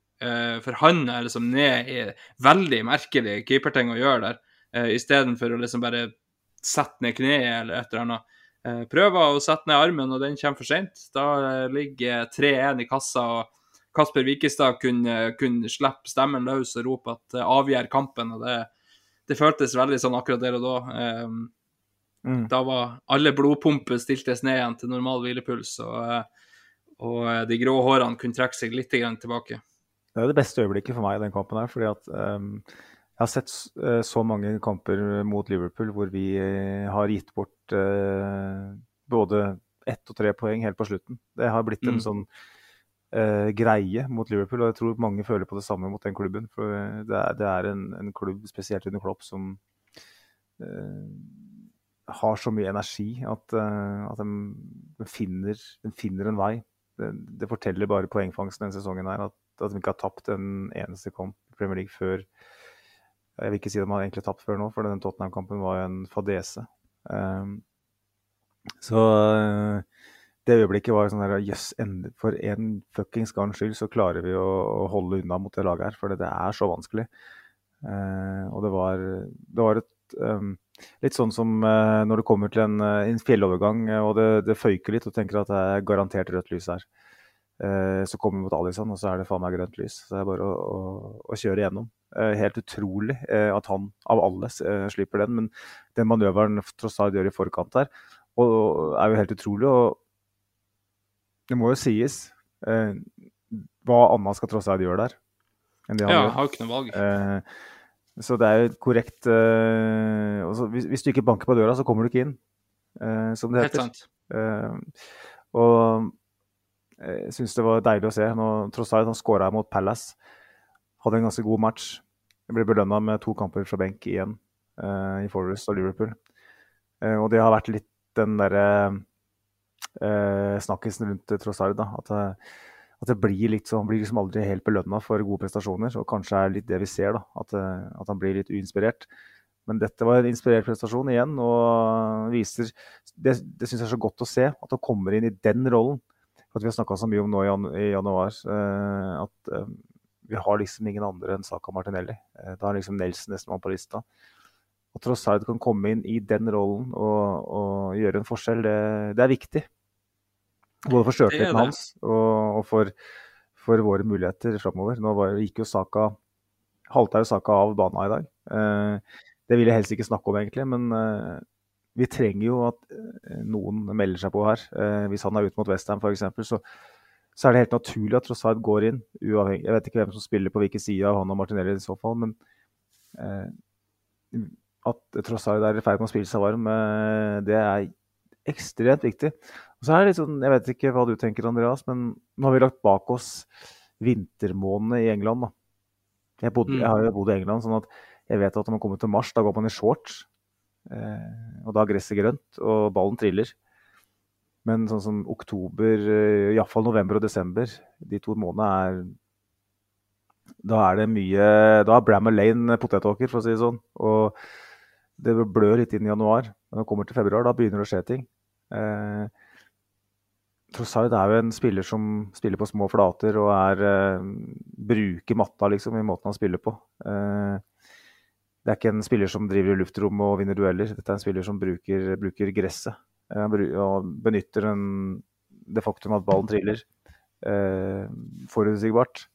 for han er liksom ned i veldig merkelig keeperting å gjøre der, eh, istedenfor å liksom bare sette ned kneet eller et eller annet. Eh, prøver å sette ned armen, og den kommer for seint. Da eh, ligger 3-1 i kassa. og Kasper Wikestad kunne, kunne slippe stemmen løs og rope at avgjør kampen. og det, det, føltes veldig sånn akkurat der og da. Mm. Da var alle blodpumper stiltes ned igjen til normal hvilepuls, og, og de grå hårene kunne trekke seg litt tilbake. Det er det beste øyeblikket for meg i den kampen her, fordi at um, jeg har sett uh, så mange kamper mot Liverpool hvor vi uh, har gitt bort uh, både ett og tre poeng helt på slutten. Det har blitt en mm. sånn greie mot Liverpool, og jeg tror mange føler på det samme mot den klubben. For det er, det er en, en, klubb, spesielt under Klopp, som har så mye energi at, at de, de, finner, de, finner, en vei. Det, det forteller bare poengfangsten denne sesongen her, at, at de ikke har tapt en eneste kamp i Premier League før jeg vil ikke si at de har egentlig tapt før nå, for den Tottenham-kampen var jo en fadese. Um, så uh, det øyeblikket var sånn der Jøss, yes, for en fuckings gangs skyld så klarer vi å, å, holde unna mot det laget her. For det er så vanskelig. Uh, og det var, det var et um, Litt sånn som uh, når du kommer til en, en fjellovergang og det, det, føyker litt og tenker at det er garantert rødt lys her. Uh, så kommer vi mot Alison, og så er det faen meg grønt lys. Så det er bare å, å, å kjøre igjennom. Eh, helt utrolig eh, at han av alle eh, slipper den, men den manøveren Trossard gjør i forkant der, er jo helt utrolig. Og det må jo sies hva annet skal Trossard gjøre der? enn det han ja, gjør. Har ikke noe valg. så det er jo korrekt også, hvis, hvis, du ikke banker på døra, så kommer du ikke inn, som det heter. Helt sant. og jeg syns det var deilig å se. Nå, Trossard han skåra mot Palace hadde en ganske god match. Jeg ble belønna med to kamper fra benk igjen uh, i Forest og Liverpool. Uh, og det har vært litt den derre uh, snakkisen rundt Trossard. da, at, at, det blir litt sånn, blir liksom aldri helt belønna for gode prestasjoner. Og kanskje er litt det vi ser, da, at, at han blir litt uinspirert. Men dette var en inspirert prestasjon igjen, og viser Det, det syns jeg er så godt å se, at han kommer inn i den rollen. For at Vi har snakka så mye om nå i, januar at vi har liksom ingen andre enn Saka Martinelli. Eh, da er liksom Nelson nestemann på lista. Og Trossard kan komme inn i den rollen og, og gjøre en forskjell, det, det, er viktig. Både for sjøltilliten hans og, og for, for, våre muligheter framover. Nå var, gikk jo Saka halta jo Saka av banen i dag. Eh, det vil jeg helst ikke snakke om, egentlig, men eh, vi trenger jo at eh, noen melder seg på her. Eh, hvis han er ut mot Westham f.eks., så så er det helt naturlig at Trossard går inn. uavhengig. Jeg vet ikke hvem som spiller på hvilken side av han og Martinelli i så fall, men eh, at Trossard er i ferd med å spille seg varm, eh, det er ekstremt viktig. Og så er det litt sånn, Jeg vet ikke hva du tenker, Andreas, men nå har vi lagt bak oss vintermånedene i England. da. Jeg, bodde, jeg har jo bodd i England, sånn at jeg vet at når man kommer til mars, da går man i shorts. Eh, og da gresset grønt, og ballen triller. Men sånn som oktober, eh, iallfall november og desember, de to månedene er Da er det mye Da er Bramall Lane potetåker, for å si det sånn. Og det blør litt inn i januar. Men Når det kommer til februar, da begynner det å skje ting. Eh, Trossard er jo en spiller som spiller på små flater og er, eh, bruker matta liksom, i måten han spiller på. Eh, det er ikke en spiller som driver i luftrom og vinner dueller. Dette er en spiller som bruker, bruker gresset og benytter den, det faktum at ballen triller eh, forutsigbart.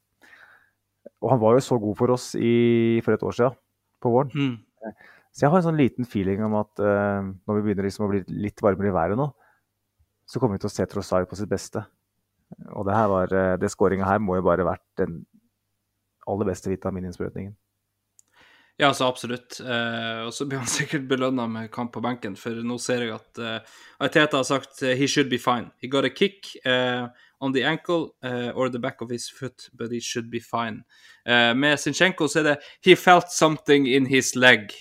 Og han var jo så god for oss i, for et år siden, på våren. Mm. Så jeg har en sånn liten feeling om at eh, når vi begynner liksom å bli litt varmere i været nå, så kommer vi til å se Trossard på sitt beste. Og det her var, eh, det skåringa her må jo bare vært den aller beste vitamininnsprøytningen. Ja, så absolutt. Eh, og så blir han sikkert belønna med kamp på benken, for nå ser jeg at eh, Arteta har sagt eh, he should be fine. He got a kick on the ankle or the back of his foot, but he should be fine. Eh, med Zinchenko så er det he felt something in his leg.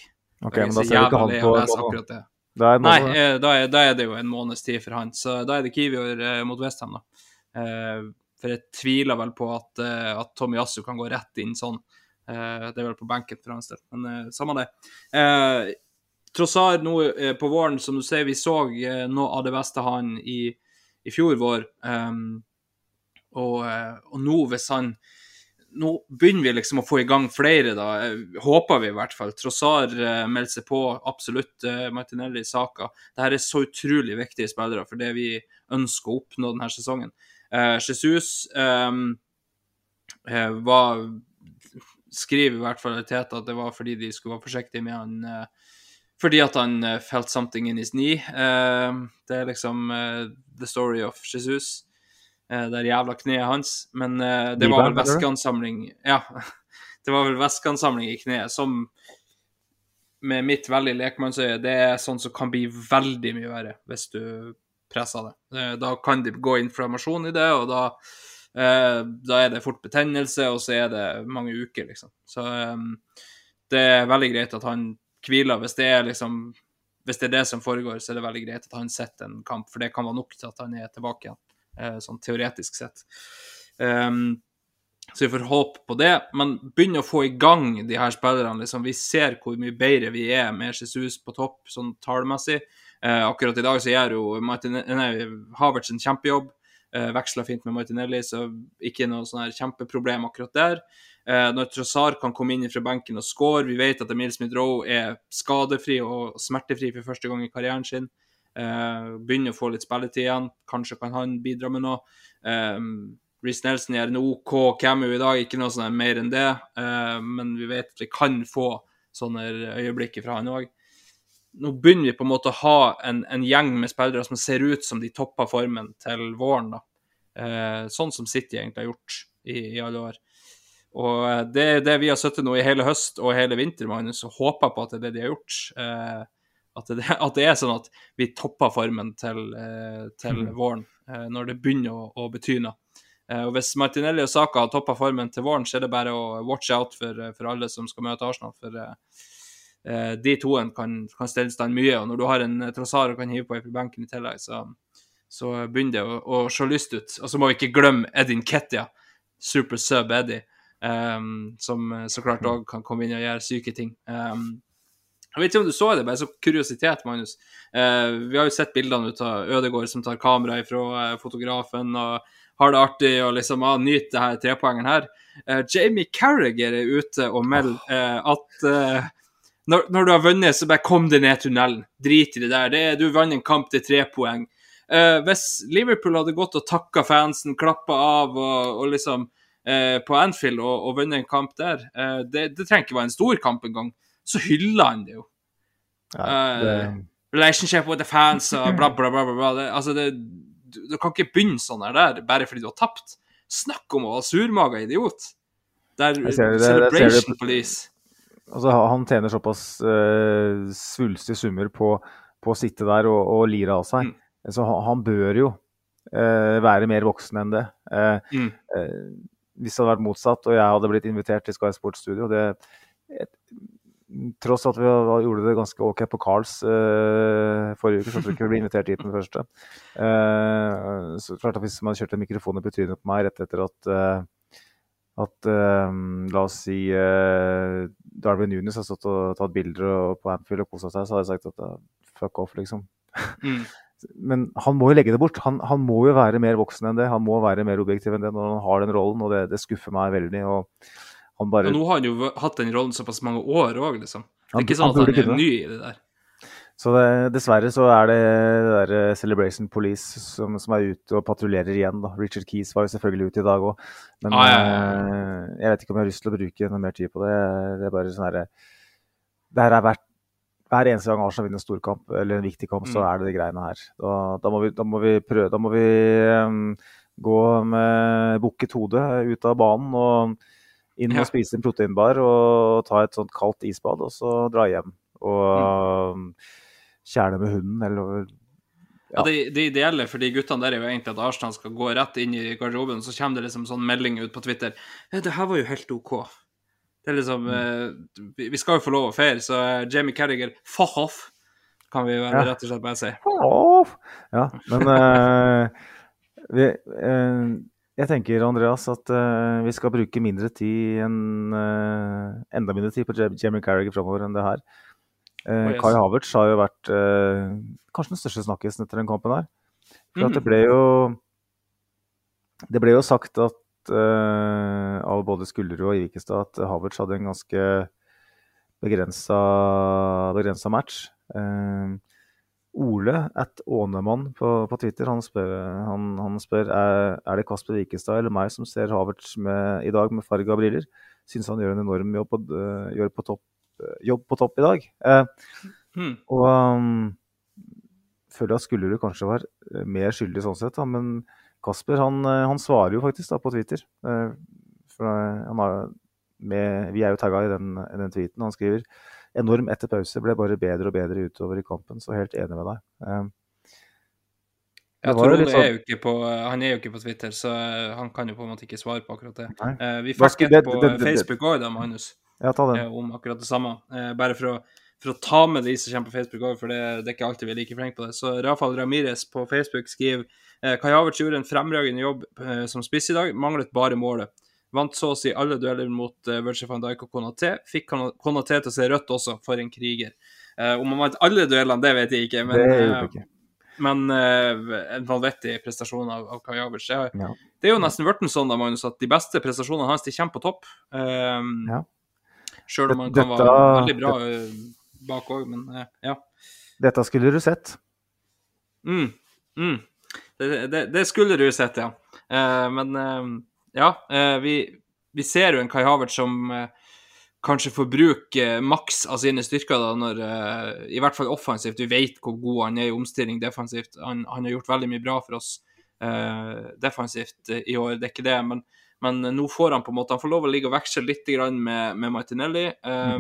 Ok, men da ser du ikke han på akkurat det. Det er Nei, da er, da er det jo en måneds tid for han. Så da er det Kiwior mot Westham, da. Eh, for jeg tviler vel på at, at Tommy Yasu kan gå rett inn sånn. Eh, det er vel på benken for hans del, men eh, samme det. Eh, Trossard nå på våren, som du sier, vi så noe av det beste han i, i fjor vår. Um, og, og nå, hvis han Nå begynner vi liksom å få i gang flere, da. Håper vi i hvert fall. Trossard melder seg på, absolutt. Martinelli, Saka. Dette er så utrolig viktige spillere for det vi ønsker å oppnå denne sesongen. Uh, Jesus um, var skriver i hvert fall Teta at det var fordi de skulle være forsiktige med han eh, fordi at han eh, felt something in his knee. Eh, det er liksom the story of Jesus. Det er jævla kneet hans. Men det var vel veskeansamling væskeansamling Ja, det var vel væskeansamling i kneet som med mitt veldig lekmannsøye, det er sånn som kan bli veldig mye verre hvis du presser det. Da kan det gå inflammasjon i det, og da, da er det fort betennelse, og så er det mange uker, liksom. Så eh, det er veldig greit at han hviler. Hvis det er liksom hvis det er det som foregår, så er det veldig greit at han setter en kamp, for det kan være nok til at han er tilbake igjen, eh, sånn teoretisk sett. Um, så vi får håpe på det, men begynne å få i gang de her spillerne. Liksom. Vi ser hvor mye bedre vi er med Jesus på topp, sånn tallmessig. Uh, akkurat i dag så gjør jo Martin, Havertz en kjempejobb. Eh, veksler fint med Martinelli, så ikke noe sånn her kjempeproblem akkurat der. Eh, når Trossar kan komme inn fra benken og score, vi vet at Emil Smith-Roe er skadefri og smertefri for første gang i karrieren sin. Eh, begynner å få litt spilletid igjen. Kanskje kan han bidra med noe. Reece Nelson gjør en OK cameo i dag, ikke noe sånn mer enn det. Men vi vet at vi kan få sånne øyeblikk fra han òg. Nå begynner vi på en måte å ha en, en gjeng med spillere som ser ut som de topper formen til våren. da. Eh, sånn som City egentlig har gjort i, i alle år. Og eh, det er det vi har sittet nå i hele høst og hele vinter, Magnus, og håper på at det er det de har gjort. Eh, at, det, at det er sånn at vi topper formen til, eh, til våren, eh, når det begynner å, å bety noe. Eh, og Hvis Martinelli og Saka har toppa formen til våren, så er det bare å watch out for, for alle som skal møte Arsenal. For de toen kan, kan stelle stand mye. Og når du har en Trossar og kan hive på fra benken i tillegg, så, så begynner det å, å se lyst ut. Og så må vi ikke glemme Edin Kettia, super sub Eddie, um, som eh, så klart òg kan komme inn og gjøre syke ting. Um, jeg vet ikke om du så det, bare så kuriositet, Magnus. Eh, vi har jo sett bildene ut av Ødegård som tar kamera fra eh, fotografen og har det artig og liksom ah, nyter det her trepoengeren her. Eh, Jamie Carriger er ute og melder eh, at eh, når, når du har vunnet, så bare kom deg ned tunnelen. Drit i det der. Det er, du vant en kamp til tre poeng. Uh, hvis Liverpool hadde gått og takka fansen, klappa av og, og liksom uh, på Anfield og, og vunnet en kamp der, uh, det, det trenger ikke være en stor kamp engang, så hyller han det jo. Ja, det, relationship with the fans og bla, bla, bla. bla, bla. Det, altså det, du, du kan ikke begynne sånn her der bare fordi du har tapt. Snakk om å være surmaga idiot. Er ser det- celebration police. Altså, han tjener såpass uh, svulstige summer på, på å sitte der og, og lire av seg. Mm. Så han, han bør jo uh, være mer voksen enn det. Uh, Mm. hvis det hadde vært motsatt, og jeg hadde blitt invitert til Sky Sports Studio det, et, Tross at vi gjorde det ganske OK på Carls forrige uke, så tror jeg ikke vi ble invitert dit med det første. Så klart at Hvis man kjørte mikrofoner på trynet på meg rett etter at at eh, la oss si uh, Darwin Nunes har stått og tatt bilder og, på Anfield og kosa seg, så hadde jeg sagt at uh, fuck off, liksom. Mm. Men han må jo legge det bort. Han, han må jo være mer voksen enn det. Han må være mer objektiv enn det når han har den rollen, og det, det skuffer meg veldig. og han bare... Og nå har han jo hatt den rollen såpass mange år òg, liksom. Det er ikke sånn han at han er ny i det der. Så det, dessverre så er det der eh, Celebration Police som, som er ute og patruljerer igjen. da. Richard Keys var jo selvfølgelig ute i dag òg. Men Ah, ja, ja, eh, jeg vet ikke om jeg har lyst til å bruke noe mer tid på det. Det er bare sånn herre Det her er verdt hver eneste gang Arsenal vinner en storkamp eller en viktig kamp, så Mm. er det de greiene her. Da, da, må vi, da må vi prøve Da må vi um, gå med bukket hode ut av banen og inn Ja. og spise en proteinbar og ta et sånt kaldt isbad, og så dra hjem. Og Mm. Kjæle med hunden, eller Ja, det, det ideelle for de guttene der er jo egentlig at Arsenal skal gå rett inn i garderoben, så kommer det liksom sånn melding ut på Twitter ja, 'Det her var jo helt OK'. Det er liksom eh, vi- Vi skal jo få lov å feire, så eh, Jamie Carriger, fuck off, kan vi vel Ja. rett og slett bare si. Off. Ja, men eh, vi, eh, jeg tenker, Andreas, at eh, vi skal bruke mindre tid enn eh, enda mindre tid på Jamie Carriger framover enn det her. Eh, Kai Havertz har jo vært eh, kanskje den største snakkisen etter den kampen her. For at det Mhm. ble jo Det ble jo sagt at eh, av både Skullerud og Vikestad at Havertz hadde en ganske begrensa, match. Eh, Ole at Ånemann på, på Twitter han spør, han, han spør er, er det Kasper Wikestad eller meg som ser Havertz med, i dag med farga briller. Syns han gjør en enorm jobb på, eh, gjør på topp, jobb på topp i dag. Eh, Hmm. og um, føler at Skullerud kanskje var eh, mer skyldig sånn sett, da, men Kasper han, eh, han svarer jo faktisk da på Twitter. For han har med, vi er jo tagga i den, den tweeten. Han skriver enorm etter pause, ble bare bedre og bedre utover i kampen. Så helt enig med deg. Ja, Det litt Ole sånn- er på, han er jo ikke på Twitter, så han kan jo på en måte ikke svare på akkurat det. Nei. Eh, vi fikk et på det- det- det- Facebook òg, da, Magnus. Ja, eh, om akkurat det samme. Eh, bare for å, for å ta med de som kommer på Facebook òg, for det, det er ikke alltid vi er like flinke på det. Så Rafael Ramires på Facebook skriver eh, Kai Havertz gjorde en fremragende jobb eh, som spiss i dag, manglet bare målet. Vant så å si alle dueller mot uh, Virgil van Dijk og Konaté. Fikk Kon- Konaté til å se rødt også, for en kriger. Eh, om han vant alle duellene, det vet jeg ikke, men, det vet jeg ikke. men eh, en vanvittig prestasjon av, av Kai Havertz. Det, Ja. det er jo nesten blitt sånn da, Magnus, at de beste prestasjonene hans de kommer på topp. Um, Ja. Sjøl om han Dette- kan være veldig bra eh, bak òg, men eh, ja. Dette skulle du sett. Mm, mm. Det, det, det skulle du sett, ja. Eh, men eh, ja, eh, vi, vi ser jo en Kai Havertz som kanskje får bruke maks av sine styrker, da, når, i hvert fall offensivt. Vi vet hvor god han er i omstilling defensivt. Han, han har gjort veldig mye bra for oss defensivt i år, det er ikke det. Men, men nå får han på en måte Han får lov å ligge og veksle litt grann med, med Martinelli. eh,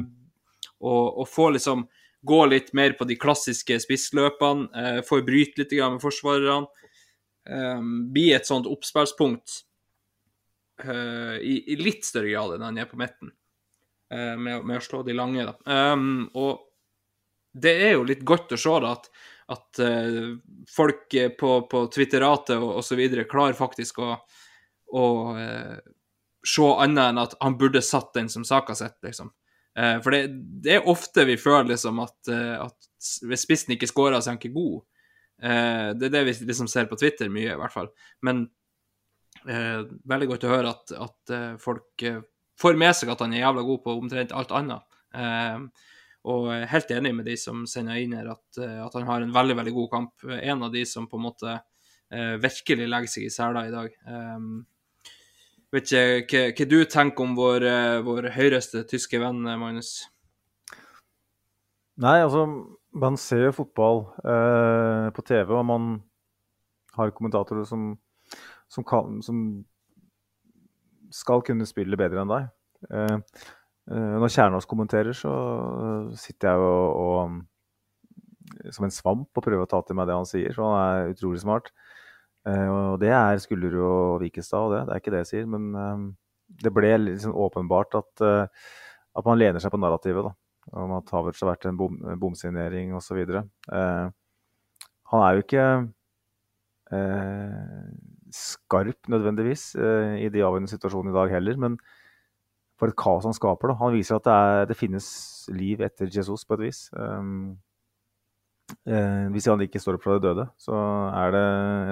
og, og få liksom gå litt mer på de klassiske spissløpene. Eh, får bryte litt grann med forsvarerne. Eh, bli et sånt oppspillspunkt eh, i, i litt større grad enn han er på midten. Eh, med, med å slå de lange, da. Um, og det er jo litt godt å se da, at, at eh, folk eh, på, på Twitteratet og osv. klarer faktisk å, å eh, se annet enn at han burde satt den som saka sitt, liksom. Eh, for det, det er ofte vi føler liksom at, eh, at hvis spissen ikke scorer, så er han ikke god. Det er det vi liksom ser på Twitter mye, i hvert fall. Men eh, veldig godt å høre at, at folk får med seg at han er jævla god på omtrent alt annet. Eh, og er helt enig med de som sender inn her at, at han har en veldig, veldig god kamp. En av de som på en måte eh, virkelig legger seg i sela i dag. Eh, vet ikke hva, du tenker om vår, eh, vår høyreste tyske venn, eh, Magnus? Nei, altså, man ser jo fotball eh, på TV, og man har kommentatorer som, som, kan, som skal kunne spille bedre enn deg. Eh, eh, når Kjernås kommenterer, så sitter jeg og, og som en svamp og prøver å ta til meg det han sier. Så han er utrolig smart. Eh, og det er Skullerud og Vikestad, det. Det er ikke det jeg sier. Men eh, det ble liksom åpenbart at, eh, at man lener seg på narrativet. da om at Havertz har vært en bom, bomsignering osv. Eh, han er jo ikke eh, skarp nødvendigvis eh, i de avgjørende situasjonene i dag heller, men for et kaos han skaper. da. Han viser at det, er, det finnes liv etter Jesus på et vis. Um, eh, hvis han ikke står opp fra de døde, så er det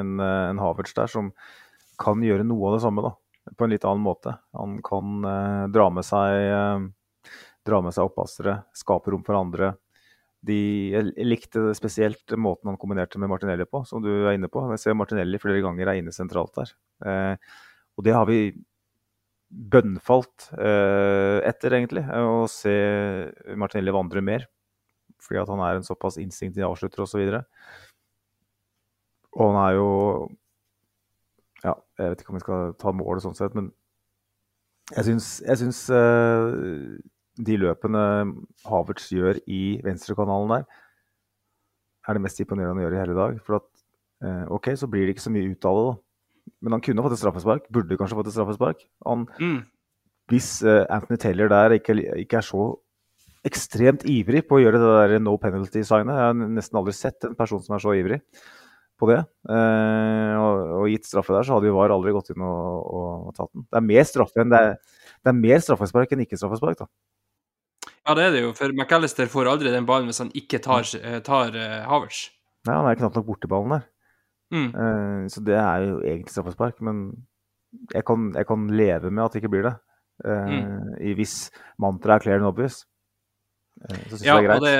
en, eh, en Havertz der som kan gjøre noe av det samme da, på en litt annen måte. Han kan eh, dra med seg eh, dra med seg oppassere skape rom for andre. De, jeg likte spesielt måten han kombinerte med Martinelli på, som du er inne på. Jeg ser Martinelli flere ganger er inne sentralt der. Eh, og det har vi bønnfalt eh, etter, egentlig. Å se Martinelli vandre mer. Fordi at han er en såpass instinktiv avslutter osv. Og, så og han er jo Ja, jeg vet ikke om vi skal ta målet sånn sett, men jeg syns, eh, de løpene Havertz gjør i venstrekanalen der, er det mest imponerende han gjør i hele dag. For at uh, OK, så blir det ikke så mye ut av det, da. Men han kunne fått et straffespark. Burde kanskje fått et straffespark. Han, Mm. hvis uh, Anthony Taylor der ikke, ikke er så ekstremt ivrig på å gjøre det der no penalty-signet Jeg har nesten aldri sett en person som er så ivrig på det. Eh, og, og gitt straffe der, så hadde jo VAR aldri gått inn og, og, og tatt den. Det er mer straffe enn det er, det er mer straffespark enn ikke straffespark, da. Ja, det er det jo, for McAllister får aldri den ballen hvis han ikke tar, eh, tar uh, Havers. Nei, han er knapt nok borti ballen der. Mm. Eh, så det er jo egentlig straffespark, men jeg kan, jeg kan leve med at det ikke blir det. Eh, i Hvis mantraet er clear and obvious. Eh, Ja, det og det,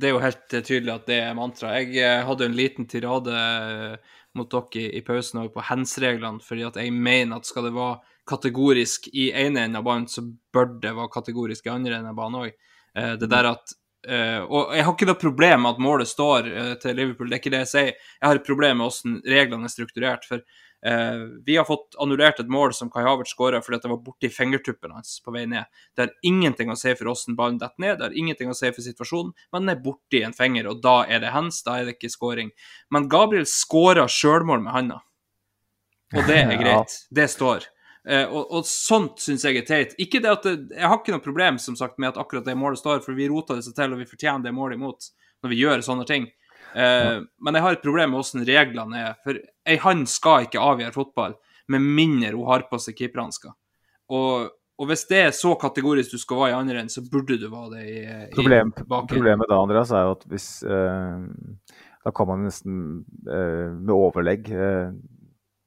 det er jo helt eh, tydelig at det er mantra. Jeg hadde hadde en liten tirade eh, mot dere i, i pausen over på hands-reglene, fordi at jeg mener at skal det være kategorisk i ene enden av banen, så bør det være kategorisk i andre enden av banen òg. Det der at eh, Og jeg har ikke noe problem med at målet står eh, til Liverpool, det er ikke det jeg sier. Jeg har et problem med hvordan reglene er strukturert. for eh, vi har fått annullert et mål som Kai Havertz skåra fordi det var borti fingertuppen hans på vei ned. Det har ingenting å si for hvordan ballen detter ned, det har ingenting å si for situasjonen, men den er borti en finger, og da er det hands, da er det ikke scoring. Men Gabriel skåra sjølmål med handa, og det er Ja. greit. Det står. Eh, og, og sånt syns jeg er teit. Ikke det at det, Jeg har ikke noe problem som sagt, med at akkurat det målet står, for vi rota det seg til, og vi fortjener det målet imot når vi gjør sånne ting. Eh, Men jeg har et problem med hvordan reglene er. For ei hand skal ikke avgjøre fotball, med mindre hun har på seg keeperhansker. Og, og hvis det er så kategorisk du skal være i andre enden, så burde du være det i, i Problem, baki. problemet da, Andreas, er jo at hvis eh, Da kan man nesten eh, med overlegg eh,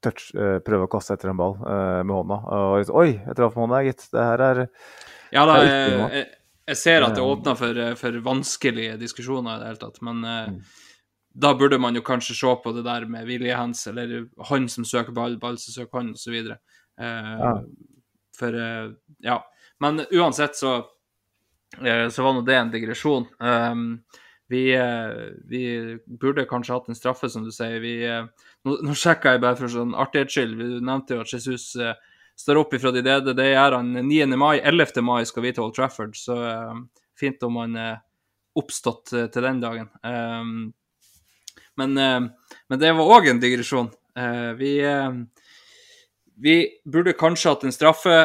touch, eh, prøve å kaste etter en ball eh, med hånda. Og liksom, Oi, jeg traff med hånda, gitt. Det her er Ja da, jeg, jeg, jeg ser at det Eh. åpner for, for vanskelige diskusjoner i det hele tatt, men Mm. Da burde man jo kanskje se på det der med viljehands, eller han som søker ball, ball som søker han, osv. Eh, Ja. For eh, ja. Men uansett så, eh, så var nå det en digresjon. Um, vi, eh, vi burde kanskje hatt en straffe, som du sier. Vi, nå, nå sjekka jeg bare for sånn artighets skyld. Du nevnte jo at Jesus står opp ifra de døde. Det gjør han 9. mai. 11. mai skal vi til Old Trafford, så fint om han er oppstått til den dagen. Um, men, eh, men det var òg en digresjon. Eh, vi, eh, vi burde kanskje hatt en straffe.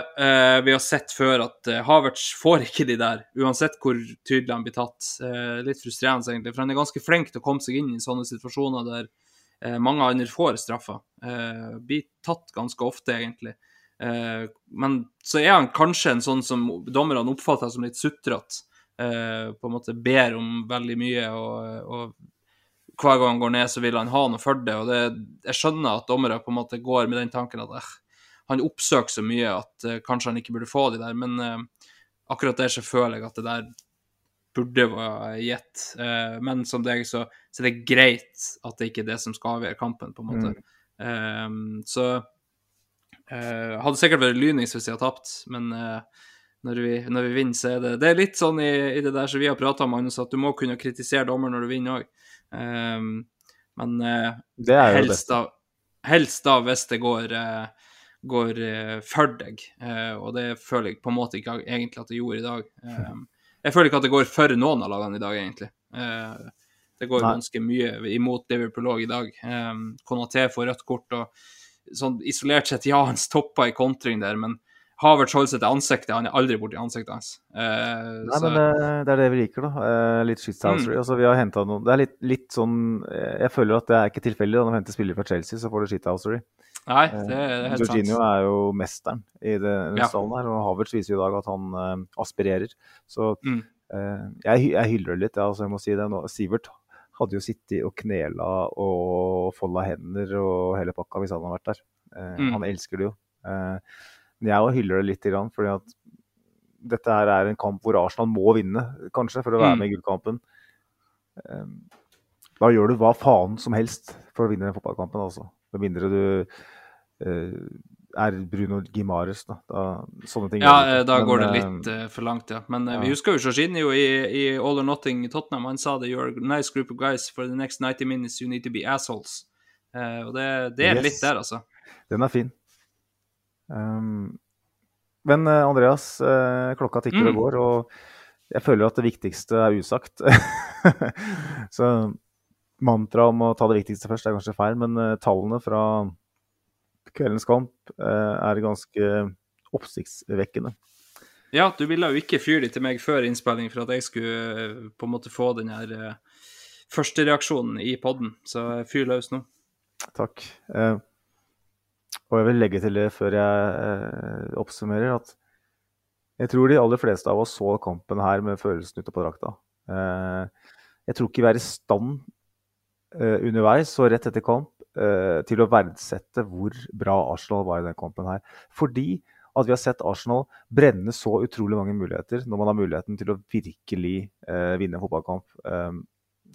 Vi har sett før at Havertz får ikke de der, uansett hvor tydelig han blir tatt. Litt frustrerende, egentlig, for han er ganske flink til å komme seg inn i sånne situasjoner der mange andre får straffer. Blir tatt ganske ofte, egentlig. Men så er han kanskje en sånn som dommerne oppfatter som litt sutrete. På en måte ber om veldig mye, og, og hver gang han går ned, så vil han ha noe for det. og det, Jeg skjønner at dommere på en måte går med den tanken at eh, han oppsøker så mye at eh, kanskje han ikke burde få de der, men eh, akkurat der så føler jeg at det der burde være gitt. Eh, men som deg, så, så er det greit at det ikke er det som skal avgjøre kampen, på en måte. Eh, så eh, hadde sikkert vært lynings hvis de hadde tapt, men eh, når vi, når vi vinner, så er det Det er litt sånn i, i det der som vi har prata om, Magnus, at du må kunne kritisere dommer når du vinner òg. Men eh, helst da, helst da hvis det går, eh, går eh, for deg. Og det føler jeg på en måte ikke egentlig at det gjorde i dag. Eh, jeg føler ikke at det går for noen av lagene i dag, egentlig. Det går Nei. ganske mye imot Liverpool òg i dag. Um, Konaté får rødt kort, og sånn isolert sett, ja, han stoppa i kontring der, men Havertz holder seg til ansiktet, han er aldri borti ansiktet hans. Eh, Nei, så- men eh, det er det vi liker, da. Eh, litt shithousery. Altså, vi har henta noen Det er litt, litt sånn eh, Jeg føler at det er ikke tilfeldig. Når vi henter spillere fra Chelsea, så får du shithousery. Nei, det er helt Jorginho sant. er jo mesteren i det, den Ja. stallen her, og Havertz viser jo i dag at han eh, aspirerer. Så Mm. eh, jeg, jeg hyller det litt, ja, altså, jeg må si det. Nå, Sivert hadde jo sittet og knela og folda hender og hele pakka hvis han hadde vært der. Eh, Mm. Han elsker det jo. Eh, jeg òg hyller det litt, fordi at dette her er en kamp hvor Arsenal må vinne, kanskje, for å være Mm. med i gullkampen. Eh, da gjør du hva faen som helst for å vinne den fotballkampen, altså. Med mindre du eh, er Bruno Gimares, da. da sånne ting. Ja, eh, da Men, går det eh, litt uh, for langt, ja. Men eh, vi ja. husker jo Jorginho i, i All or Nothing i Tottenham. Han sa det you're a nice group of guys for the next 90 minutes you need to be assholes. Uh, og det, det er Yes. litt der, altså. Den er fin. Um, men eh, Andreas, eh, klokka tikker og Mm. går, og jeg føler at det viktigste er usagt. Så mantraet om å ta det viktigste først er kanskje feil, men eh, tallene fra kveldens kamp er ganske oppsiktsvekkende. Ja, du ville jo ikke fyre de til meg før innspilling for at jeg skulle på en måte få den her førstereaksjonen i podden, så fyr løs nå. Takk. Og jeg vil legge til det før jeg eh, oppsummerer, at jeg tror de aller fleste av oss så kampen her med følelsen ute på drakta. Eh, jeg tror ikke vi er i stand eh, underveis og rett etter kamp til å verdsette hvor bra Arsenal var i den kampen her. Fordi at vi har sett Arsenal brenne så utrolig mange muligheter når man har muligheten til å virkelig eh, vinne en fotballkamp. Eh,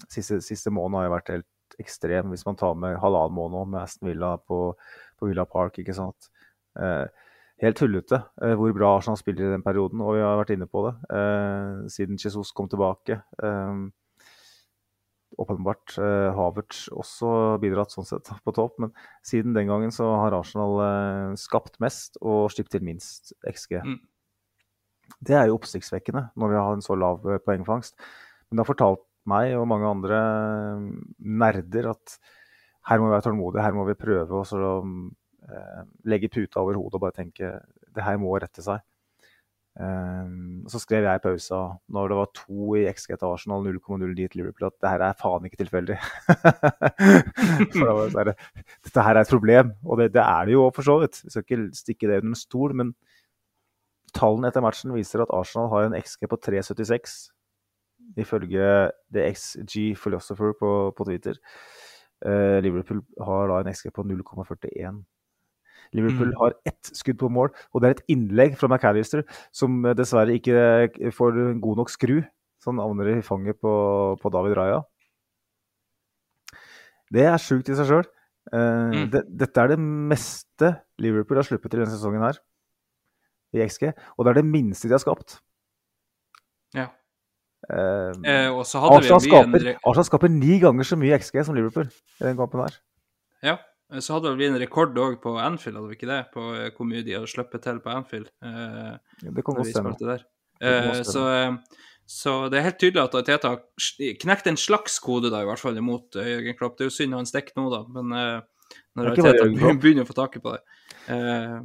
siste, siste måneden har jo vært helt ekstrem, hvis man tar med halvannen måned med Aston Villa på, på Villa Park. ikke sant? Eh, helt tullete eh, hvor bra Arsenal spiller i den perioden, og vi har vært inne på det eh, siden Jesus kom tilbake. Åpenbart Havertz også bidratt sånn sett på topp, men siden den gangen så har Arsenal skapt mest og sluppet til minst XG. Mm. Det er jo oppsiktsvekkende når vi har en så lav poengfangst. Men det har fortalt meg og mange andre nerder at her må vi være tålmodige, her må vi prøve oss å eh, legge puta over hodet og bare tenke det her må rette seg. Um, så skrev jeg i pausa når det var to i XG til Arsenal, 0,0 dit Liverpool, at det her er faen ikke tilfeldig. det sånn, Dette her er et problem, og det, det er det jo for så vidt. Vi skal ikke stikke det under en stol, men tallene etter matchen viser at Arsenal har en XG på 3,76, ifølge The XG Philosopher på, på Twitter. Uh, Liverpool har da en XG på 0,41. Liverpool Mm. har ett skudd på mål, og det er et innlegg fra McAllister som eh, dessverre ikke eh, får god nok skru, så han havner i fanget på, på David Raja. Det er sjukt i seg sjøl. Mm. det, dette er det meste Liverpool har sluppet til denne sesongen her, i XG, og det er det minste de har skapt. Ja. Eh, Eh, hadde Arsenal, skaper, Arsenal skaper ni ganger så mye XG som Liverpool i den kampen her. Ja, så hadde vi en rekord òg på Anfield, hadde vi ikke det? På eh, hvor mye de hadde sluppet til på Anfield. Eh, Det kan godt stemme. Det Eh, så, eh, så det er helt tydelig at Teta har knekt en slags kode, da, i hvert fall imot eh, Jørgen Klopp. Det er jo synd han stikker nå, da, men eh, når Teta begynner å få taket på det. Eh,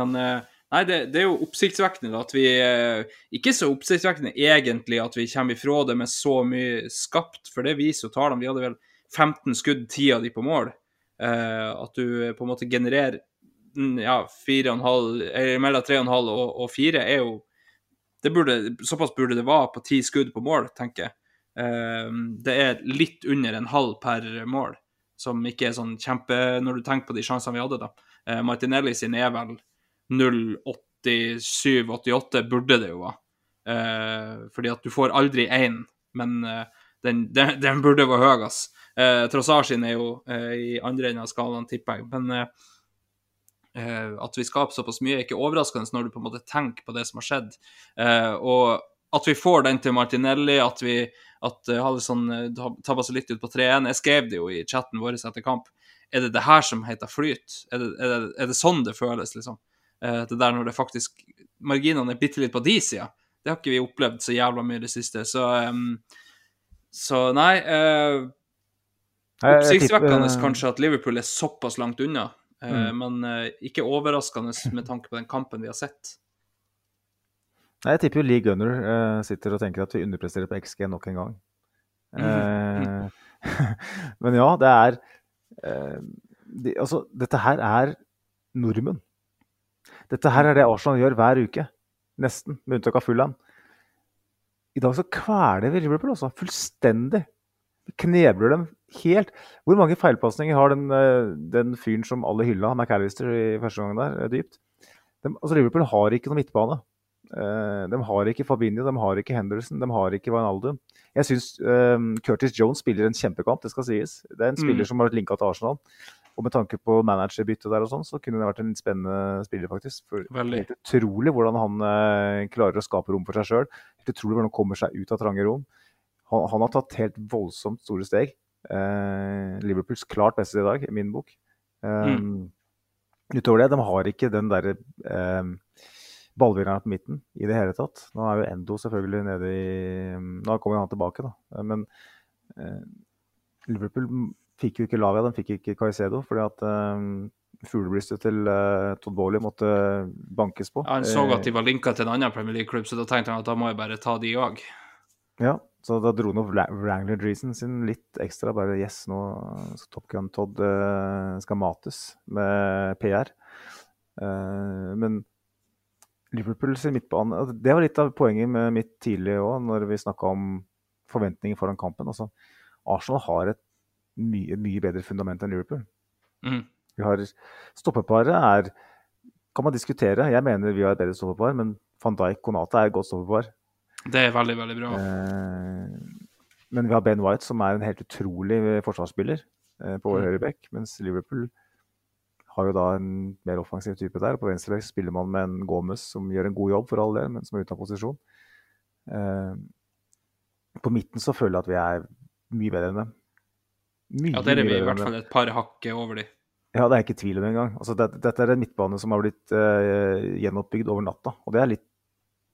men eh, nei, det, det er jo oppsiktsvekkende at vi eh, Ikke så oppsiktsvekkende egentlig at vi kommer ifra det med så mye skapt, for det viser jo tallene. Vi hadde vel 15 skudd, 10 av de på mål. Eh, at du på en måte genererer mm, ja, 4,5, eller mellom 3,5 og, og 4 er jo det burde, Såpass burde det være på ti skudd på mål, tenker jeg. Eh, det er litt under en halv per mål, som ikke er sånn kjempe Når du tenker på de sjansene vi hadde, da. Eh, Martinelli sin er vel 0,87-88, burde det jo være. Eh, fordi at du får aldri én, men eh, den, den, den burde være høy, ass. Eh, Trossasjen er jo eh, i andre enden av skalaen, tipper jeg. Men eh, eh, at vi skaper såpass mye, er ikke overraskende når du på en måte tenker på det som har skjedd. Eh, og at vi får den til Martinelli, at vi at Hallesson uh, tabba seg litt ut på 3-1. Jeg skrev det jo i chatten vår etter kamp. Er det det her som heter flyt? Er det, er det, er det sånn det føles, liksom? Eh, det der når det faktisk Marginene er bitte litt på de sida. Det har ikke vi opplevd så jævla mye i det siste. Så, um, så nei uh, Oppsiktsvekkende kanskje at Liverpool er såpass langt unna, uh, Mm. men uh, ikke overraskende med tanke på den kampen vi har sett. Nei, jeg tipper jo Lee Gunner uh, sitter og tenker at vi underpresterer på XG nok en gang. Eh, men ja, det er de, Altså, dette her er nordmenn. Dette her er det Arsenal gjør hver uke. Nesten, med unntak av Fulham. I dag så kveler vi Liverpool, også, Fullstendig. Vi knebler dem helt. Hvor mange feilpasninger har den, eh, den fyren som alle hylla, McAllister, i første gang der, eh, dypt? De, altså Liverpool har ikke noen midtbane. Eh, de har ikke Fabinho, de har ikke Henderson, de har ikke Wijnaldum. Jeg syns Curtis Jones spiller en kjempekamp, det skal sies. Det er en spiller Mm. som har vært linka til Arsenal. Og med tanke på managerbyttet der og sånn, så kunne det vært en spennende spiller, faktisk. For Veldig. Helt utrolig hvordan han eh, klarer å skape rom for seg sjøl. Helt utrolig hvordan han kommer seg ut av trange rom. Han, han har tatt helt voldsomt store steg. Eh, Liverpools klart beste i dag, i min bok. Eh, Mm. utover det, de har ikke den derre eh, ballvinneren på midten i det hele tatt. Nå er jo Endo selvfølgelig nede i Nå kommer han tilbake, da. Men eh, Liverpool fikk jo ikke Lavia, de fikk ikke Caicedo, fordi at eh, fuglebrystet til uh, Todd Bowley måtte bankes på. Ja, han så at de var linka til en annen Premier League-klubb, så da tenkte han at da må jeg bare ta de òg. Ja, så da dro nå Wrangler Dreesen sin litt ekstra. Bare yes, nå skal Top Gun Todd uh, skal mates med PR. Uh, men Liverpool sin midtbane altså, Det var litt av poenget med mitt tidligere òg, når vi snakka om forventninger foran kampen. Altså, Arsenal har et mye, mye bedre fundament enn Liverpool. Mm. Vi har Stoppeparet er kan man diskutere. Jeg mener vi har et bedre stoppepar, men van Dijk Konate er et godt stoppepar. Det er veldig, veldig bra. Eh, men vi har Ben White, som er en helt utrolig forsvarsspiller eh, på mm. høyrebekk, mens Liverpool har jo da en mer offensiv type der. På venstrebekk spiller man med en Gomez som gjør en god jobb, for all del, men som er ute av posisjon. Eh, på midten så føler jeg at vi er mye bedre enn dem. Mye, ja, der er vi i hvert fall et par hakk over de. Ja, det er ikke tvil om engang. Altså, det, dette er en midtbane som har blitt uh, gjenoppbygd over natta. Og det er litt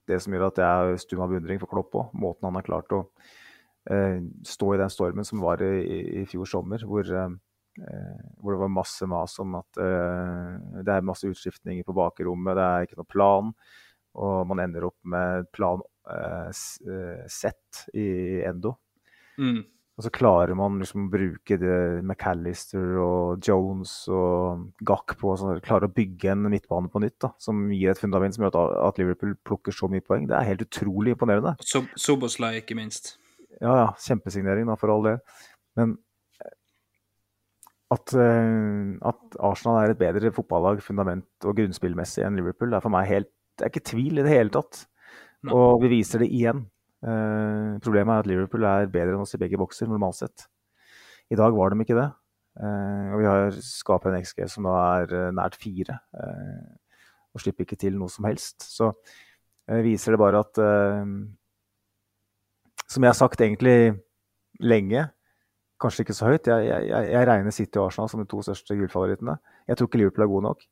det som gjør at jeg er stum av beundring for Klopp òg. Måten han har klart å uh, stå i den stormen som var i, i fjor sommer, hvor, uh, hvor, det var masse mas om at det er masse utskiftninger på bakrommet, det er ikke noe plan. Og man ender opp med plan sett i Endo. Mm. Og så klarer man liksom å bruke det McAllister og Jones og Gakk på og sånn, klarer å bygge en midtbane på nytt da, som gir et fundament som gjør at, Liverpool plukker så mye poeng. Det er helt utrolig imponerende. Soboslai, ikke minst. Ja, ja. Kjempesignering, da, for all del. Men eh, at, uh, at, Arsenal er et bedre fotballag fundament- og grunnspillmessig enn Liverpool, det er for meg helt Det er ikke tvil i det hele tatt. Nei. Og vi viser det igjen. Uh, problemet er at Liverpool er bedre enn oss i begge bokser, normalt sett. I dag var de ikke det. Uh, og vi har skapt en XG som da er uh, nært fire, og slipper ikke til noe som helst. Så viser det bare at Som jeg har sagt egentlig lenge, kanskje ikke så høyt, jeg, jeg, jeg regner City og Arsenal som de to største gullfavorittene. Jeg tror ikke Liverpool er gode nok.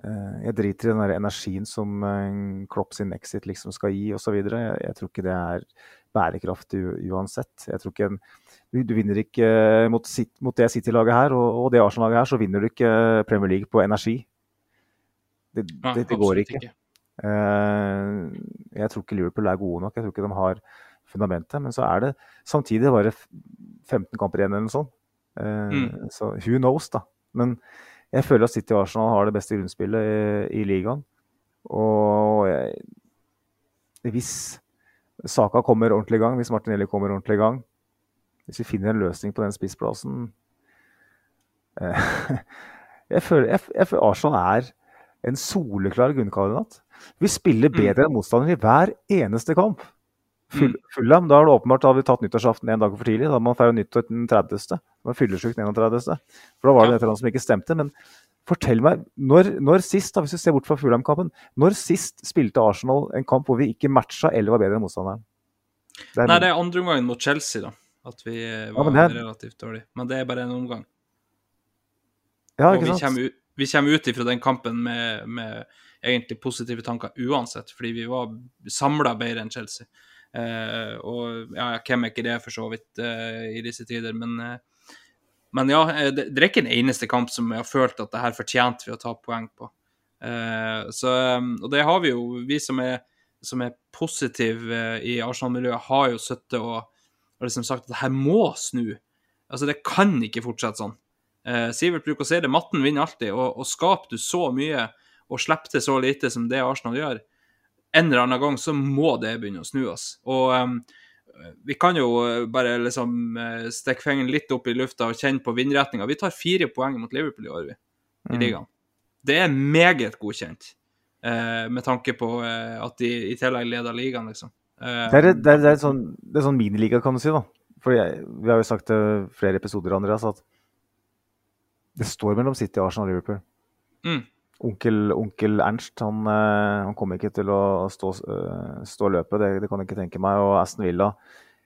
Eh, jeg driter i den der energien som eh, Klopp sin exit liksom skal gi osv. Jeg, jeg tror ikke det er bærekraftig uansett. Jeg tror ikke en, du, vinner ikke mot, mot det City-laget her og, og det Arsenal-laget her, så vinner du ikke Premier League på energi. Det, Nei, det, det går ikke. ikke. Uh, jeg tror ikke Liverpool er gode nok. Jeg tror ikke de har fundamentet. Men så er det samtidig bare 15 kamper igjen eller noe sånt. Mm. Så who knows, da. Men jeg føler at City og Arsenal har det beste grunnspillet i, i ligaen. Og jeg, hvis Saka kommer ordentlig i gang, hvis Martinelli kommer ordentlig i gang, hvis vi finner en løsning på den spissplassen eh, jeg, føler, jeg, jeg, føler, Arsenal er en soleklar grunnkandidat. Vi spiller mm. bedre enn motstandere i hver eneste kamp. Full, mm. Fulham, da har det åpenbart da har vi tatt nyttårsaften en dag for tidlig. Da hadde man feire nyttår den 30. Man fyllesyk den 31. For da var det et eller annet som ikke stemte. Men fortell meg, når, når sist, da, hvis vi ser bort fra Fulham-kampen, når sist spilte Arsenal en kamp hvor vi ikke matcha eller var bedre enn motstanderen? Det Nei, det er andre omgangen mot Chelsea, da. At vi var ja, her... relativt dårlige. Men det er bare en omgang. Ja, ikke sant? Og vi kommer, ut, vi kommer ut ifra den kampen med, med egentlig positive tanker uansett, fordi vi var samla bedre enn Chelsea. Uh, og ja, hvem er ikke det, for så vidt, uh, i disse tider, men, uh, men ja, det, det, er ikke en eneste kamp som jeg har følt at det her fortjente vi å ta poeng på. så, og det har vi jo, vi som er, som er positive i Arsenal-miljøet, har jo sittet og, og liksom sagt at det her må snu. Altså, det kan ikke fortsette sånn. Sivert bruker å si det, matten vinner alltid, og, og skaper du så mye og slipper til så lite som det Arsenal gjør, en eller annen gang så må det begynne å snu oss. Og um, vi kan jo eh, bare liksom uh, stikke fingeren litt opp i lufta og kjenne på vindretninga. Vi tar fire poeng mot Liverpool i år, vi, i mm. ligaen. Det er meget godkjent, uh, med tanke på uh, at de i tillegg leder ligaen, liksom. det, er, det, er, det, er sånn, det er sånn miniliga, kan du si, da. For vi har jo sagt det flere episoder, Andreas, at det står mellom City, Arsenal og Liverpool. Mm onkel, onkel Ernst han, eh, han, kommer ikke til å stå, eh, stå løpet, det, det, kan jeg ikke tenke meg. Og Aston Villa,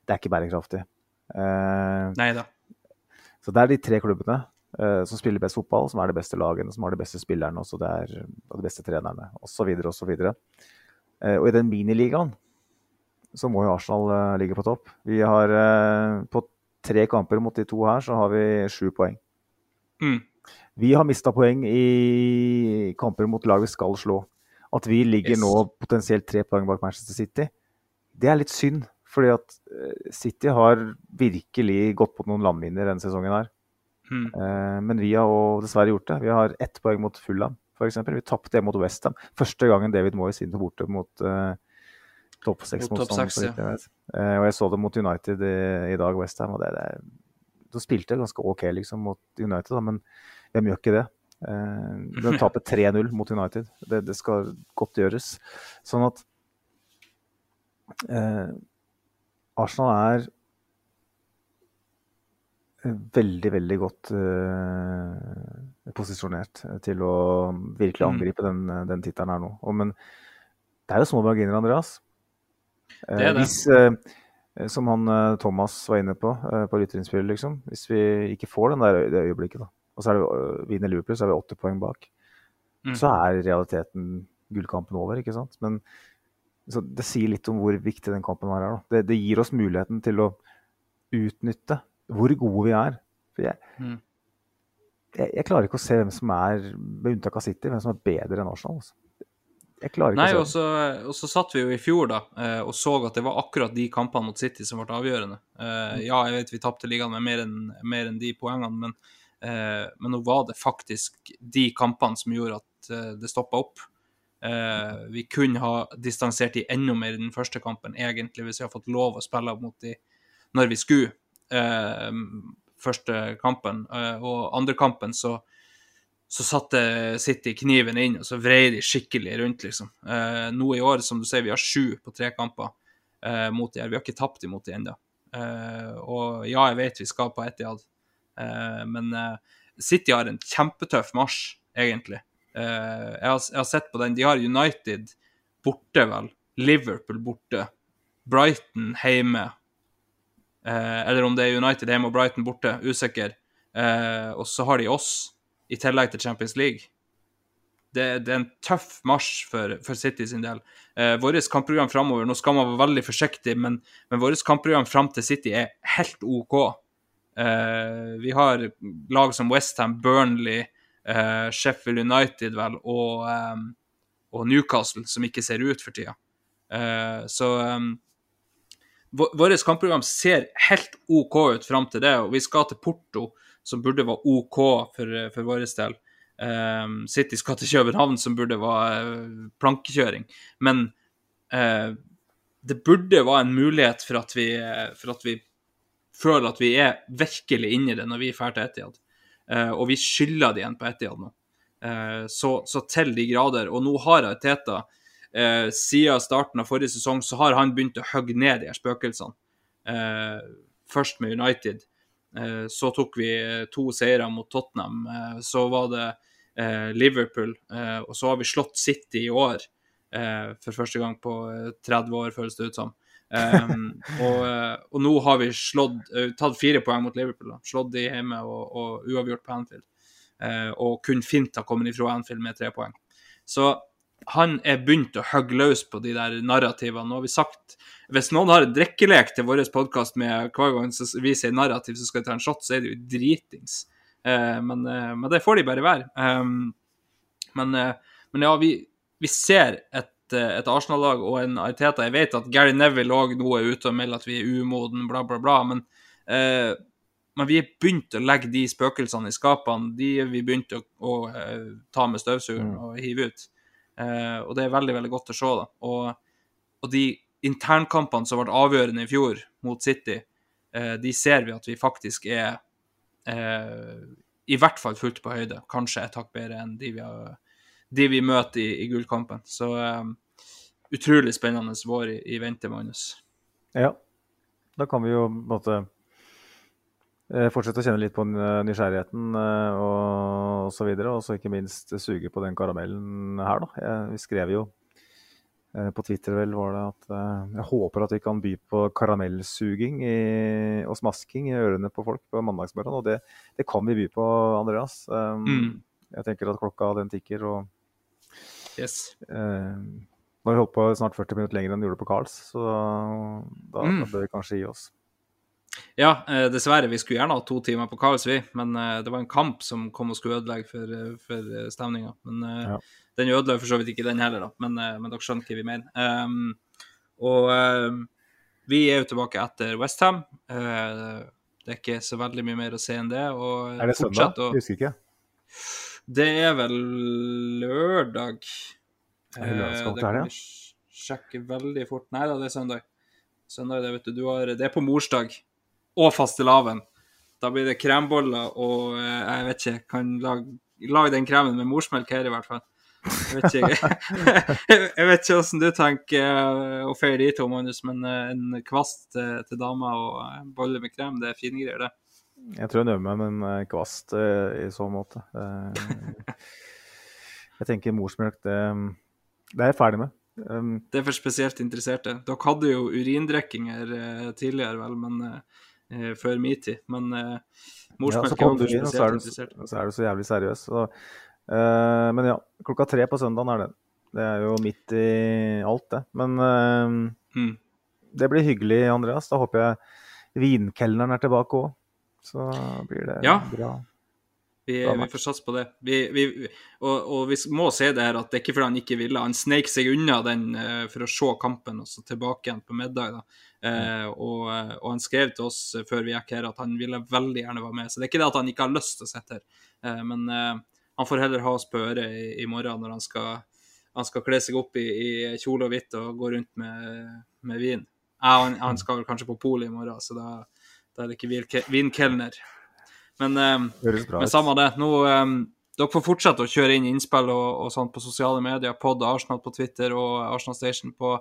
det er ikke bærekraftig. Eh, Nei da. Så det er de tre klubbene. eh, som spiller best fotball, som er de beste lagene, som har de beste spillerne også, det er, og de beste trenerne osv. osv. Eh, og i den miniligaen så må jo Arsenal eh, ligge på topp. Vi har eh, på tre kamper mot de to her, så har vi sju poeng. Mm. Vi har mista poeng i kamper mot lag vi skal slå. At vi ligger Yes. nå potensielt tre poeng bak Manchester City, det er litt synd. Fordi at eh, City har virkelig gått på noen landminer denne sesongen her. Mm. Men vi har dessverre gjort det. Vi har ett poeng mot Fulham, f.eks. Vi tapte mot Westham. Første gangen David Moyes inn borte mot uh, topp seks, vet. Eh, og jeg så det mot United i, i dag, Westham. Og det, det, de spilte ganske OK liksom, mot United, da, men hvem gjør ikke det? Eh, de taper 3-0 mot United. Det, det skal godt gjøres. Sånn at eh, Arsenal er veldig, veldig godt eh, posisjonert til å virkelig Mm. angripe den, den tittelen her nå. Og, men det er jo små marginer, Andreas. Eh, Det det. Hvis, eh, som han eh, Thomas var inne på eh, på lytterinnspillet, liksom. Hvis vi ikke får den der, det øyeblikket, da, og så er det eh, vinner Liverpool, så er vi åtte poeng bak, Mm. så er realiteten gullkampen over, ikke sant. Men så det sier litt om hvor viktig den kampen her er. Da. Det, det gir oss muligheten til å utnytte hvor gode vi er. For jeg, Mm. jeg, jeg klarer ikke å se hvem som er, med unntak av City, hvem som er bedre enn Arsenal. Altså. Jeg klarer ikke Nei, å se så, og så satt vi jo i fjor da, eh, og så at det var akkurat de kampene mot City som ble avgjørende. Eh, Ja, jeg vet vi tapte ligaen med mer enn mer enn de poengene, men, men nå var det faktisk de kampene som gjorde at eh, det stoppa opp. Eh, vi kunne ha distansert de enda mer i den første kampen, egentlig, hvis vi hadde fått lov å spille mot de når vi skulle. Eh, første kampen. Eh, og andre kampen så så satte City kniven inn, og så vrei de skikkelig rundt, liksom. Eh, nå i år, som du sier, vi har sju på tre kamper eh, mot de her. Vi har ikke tapt imot de ennå. Eh, og ja, jeg vet vi skal på Etiad. eh, men eh, City har en kjempetøff marsj, egentlig. Eh, jeg, har, sett på den. De har United borte, vel. Liverpool borte. Brighton hjemme. Eh, eller om det er United hjemme og Brighton borte, usikker. Eh, og så har de oss i tillegg til Champions League. Det, det er en tøff marsj for, for City sin del. Eh, vårt kampprogram framover Nå skal man være veldig forsiktig, men, men vårt kampprogram fram til City er helt OK. Eh, vi har lag som Westham, Burnley, eh, Sheffield United vel, og, eh, og Newcastle, som ikke ser ut for tida. Så vå- Vårt kampprogram ser helt OK ut fram til det, og vi skal til Porto, som burde være OK for, for vår del. Um, City skal til København, som burde være eh, plankekjøring. Men eh, det burde være en mulighet for at, vi, for at vi føler at vi er virkelig inni det når vi drar til Etiad. Uh, og vi skylder det igjen på Etiad nå. Uh, så, så til de grader. Og nå har Teta uh, Siden starten av forrige sesong så har han begynt å hogge ned de her spøkelsene. Eh, først med United. Eh, så tok vi eh, to seire mot Tottenham. Eh, så var det eh, Liverpool. Eh, og så har vi slått City i år. Eh, for første gang på eh, 30 år, føles det ut som. Um, og, og nå har vi slått, uh, tatt fire poeng mot Liverpool. Da. Slått de hjemme og, og uavgjort på Anfield. Uh, og kun fint har kommet ifra Anfield med tre poeng. Så han er begynt å hogge løs på de der narrativene. Nå har vi sagt Hvis noen har en drikkelek til vår podkast med hver gang vi sier narrativ, så skal vi ta en shot, så er det jo dritings. Uh, men, men det får de bare være. Um, men, men ja, vi, vi ser et, et Arsenal-lag og en Arteta. Jeg vet at Gary Neville òg nå er ute og melder at vi er umoden, bla, bla, bla. Men, eh, men vi er begynt å legge de spøkelsene i skapene. De vi begynt å, å eh, ta med støvsugeren og hive ut. Eh, og det er veldig veldig godt å se. da. Og, og de internkampene som ble avgjørende i fjor mot City, eh, de ser vi at vi faktisk er eh, i hvert fall fullt på høyde. Kanskje et hakk bedre enn de vi, har, de vi møter i, i gullkampen. Så um, utrolig spennende vår i, i vente, Magnus. Ja. Da kan vi jo på en måte eh, fortsette å kjenne litt på nysgjerrigheten eh, og, og så videre. Og så ikke minst suge på den karamellen her, da. Vi skrev jo eh, på Twitter vel var det at eh, jeg håper at vi kan by på karamellsuging i, og smasking i ørene på folk på mandagsmorgenen. Og det, det kan vi by på, Andreas. Um, Mm. Jeg tenker at klokka den tikker. og Yes. eh, Nå har vi holdt på snart 40 minutter lenger enn vi gjorde på Carls, så da, Mm. da bør vi kanskje gi oss. Ja, eh, dessverre. Vi skulle gjerne ha to timer på Karls, vi. Men eh, det var en kamp som kom og skulle ødelegge for, eh, for eh, stemninga. Men eh, Ja. den ødela for så vidt ikke den heller, da. Men, men dere skjønner hva vi mener. Um, og eh, vi er jo tilbake etter Westham. Uh, det er ikke så veldig mye mer å se enn det. Og Er det søndag? å- Jeg husker ikke. Det er vel lørdag. Er det lørdagskamp Eh, vi sjekke veldig fort. Nei da, det er søndag. Søndag, det vet du. du har, det er på morsdag. Og fastelavn. Da blir det kremboller og eh, jeg vet ikke, kan lage, lage den kremen med morsmelk her, i hvert fall. Jeg vet ikke, jeg vet ikke hvordan du tenker eh, å feire de to, Magnus, men en kvast til, til dama og boller bolle med krem, det er fine greier, det. Jeg tror jeg nøver meg med en eh, kvast eh, i så måte. Eh, jeg tenker morsmelk, det, det er jeg ferdig med. Um, Det er for spesielt interesserte. Dere hadde jo urindrikkinger eh, tidligere, vel, men eh, før min tid. Men eh, morsmelk ja, er jo så er spesielt du, interesserte. så er du så jævlig seriøs. Så, uh, men ja, klokka tre på søndagen er det. Det er jo midt i alt, det. Men uh, Mm. det blir hyggelig, Andreas. Da håper jeg vinkelneren er tilbake òg. Så blir det Ja. bra. Vi, vi får satse på det. Vi, vi, og, og vi må si det her at det er ikke fordi han ikke ville. Han sneik seg unna den eh, for å se kampen og så tilbake igjen på middag. da. Eh, og, eh, og han skrev til oss før vi gikk her at han ville veldig gjerne være med. Så det er ikke det at han ikke har lyst til å sitte her, eh, men eh, han får heller ha oss på øret i, i morgen når han skal, han skal kle seg opp i, i kjole og hvitt og gå rundt med, med vin. Ja, han, han skal vel kanskje på polet i morgen, så da, da er det ikke vinke- vinkelner. Men um, men samme det. Nå, um, dere får fortsette å kjøre inn innspill og, og sånt på sosiale medier. Pod Arsenal på Twitter og Arsenal Station på,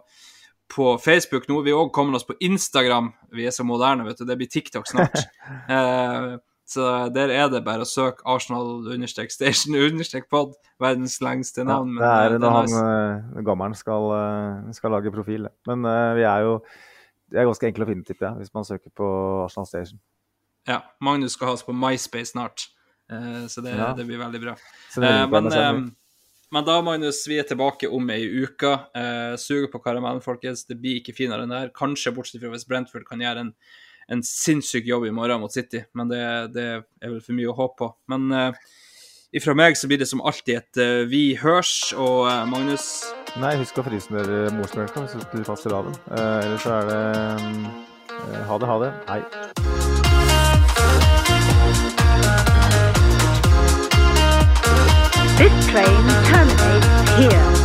på Facebook. Nå er vi òg kommet oss på Instagram. Vi er så moderne, vet du. Det blir TikTok snart. uh, så der er det bare å søke Arsenal understrek station understrek pod. Verdens lengste Ja, navn. men, det eh, er når han nice. eh, gammelen skal, skal lage profil. Men vi er jo Det er ganske enkle å finne, tipper jeg, hvis man søker på Arsenal Station. Ja, Magnus skal ha oss på MySpace snart, eh, så det, Ja. det blir veldig bra. Eh, men, eh, men da, Magnus, vi er tilbake om ei uke. Eh, suger på karamellen, folkens. Det blir ikke finere enn det her. Kanskje bortsett fra hvis Brentford kan gjøre en, en sinnssyk jobb i morgen mot City, men det, det er vel for mye å håpe på. Men eh, ifra meg så blir det som alltid et uh, vi hørs, og uh, Magnus Nei, husk å frismøre ned morsmelka hvis du passer av den. Uh, Eh, ellers så er det um, eh, ha det, ha det. Hei. This train terminates here.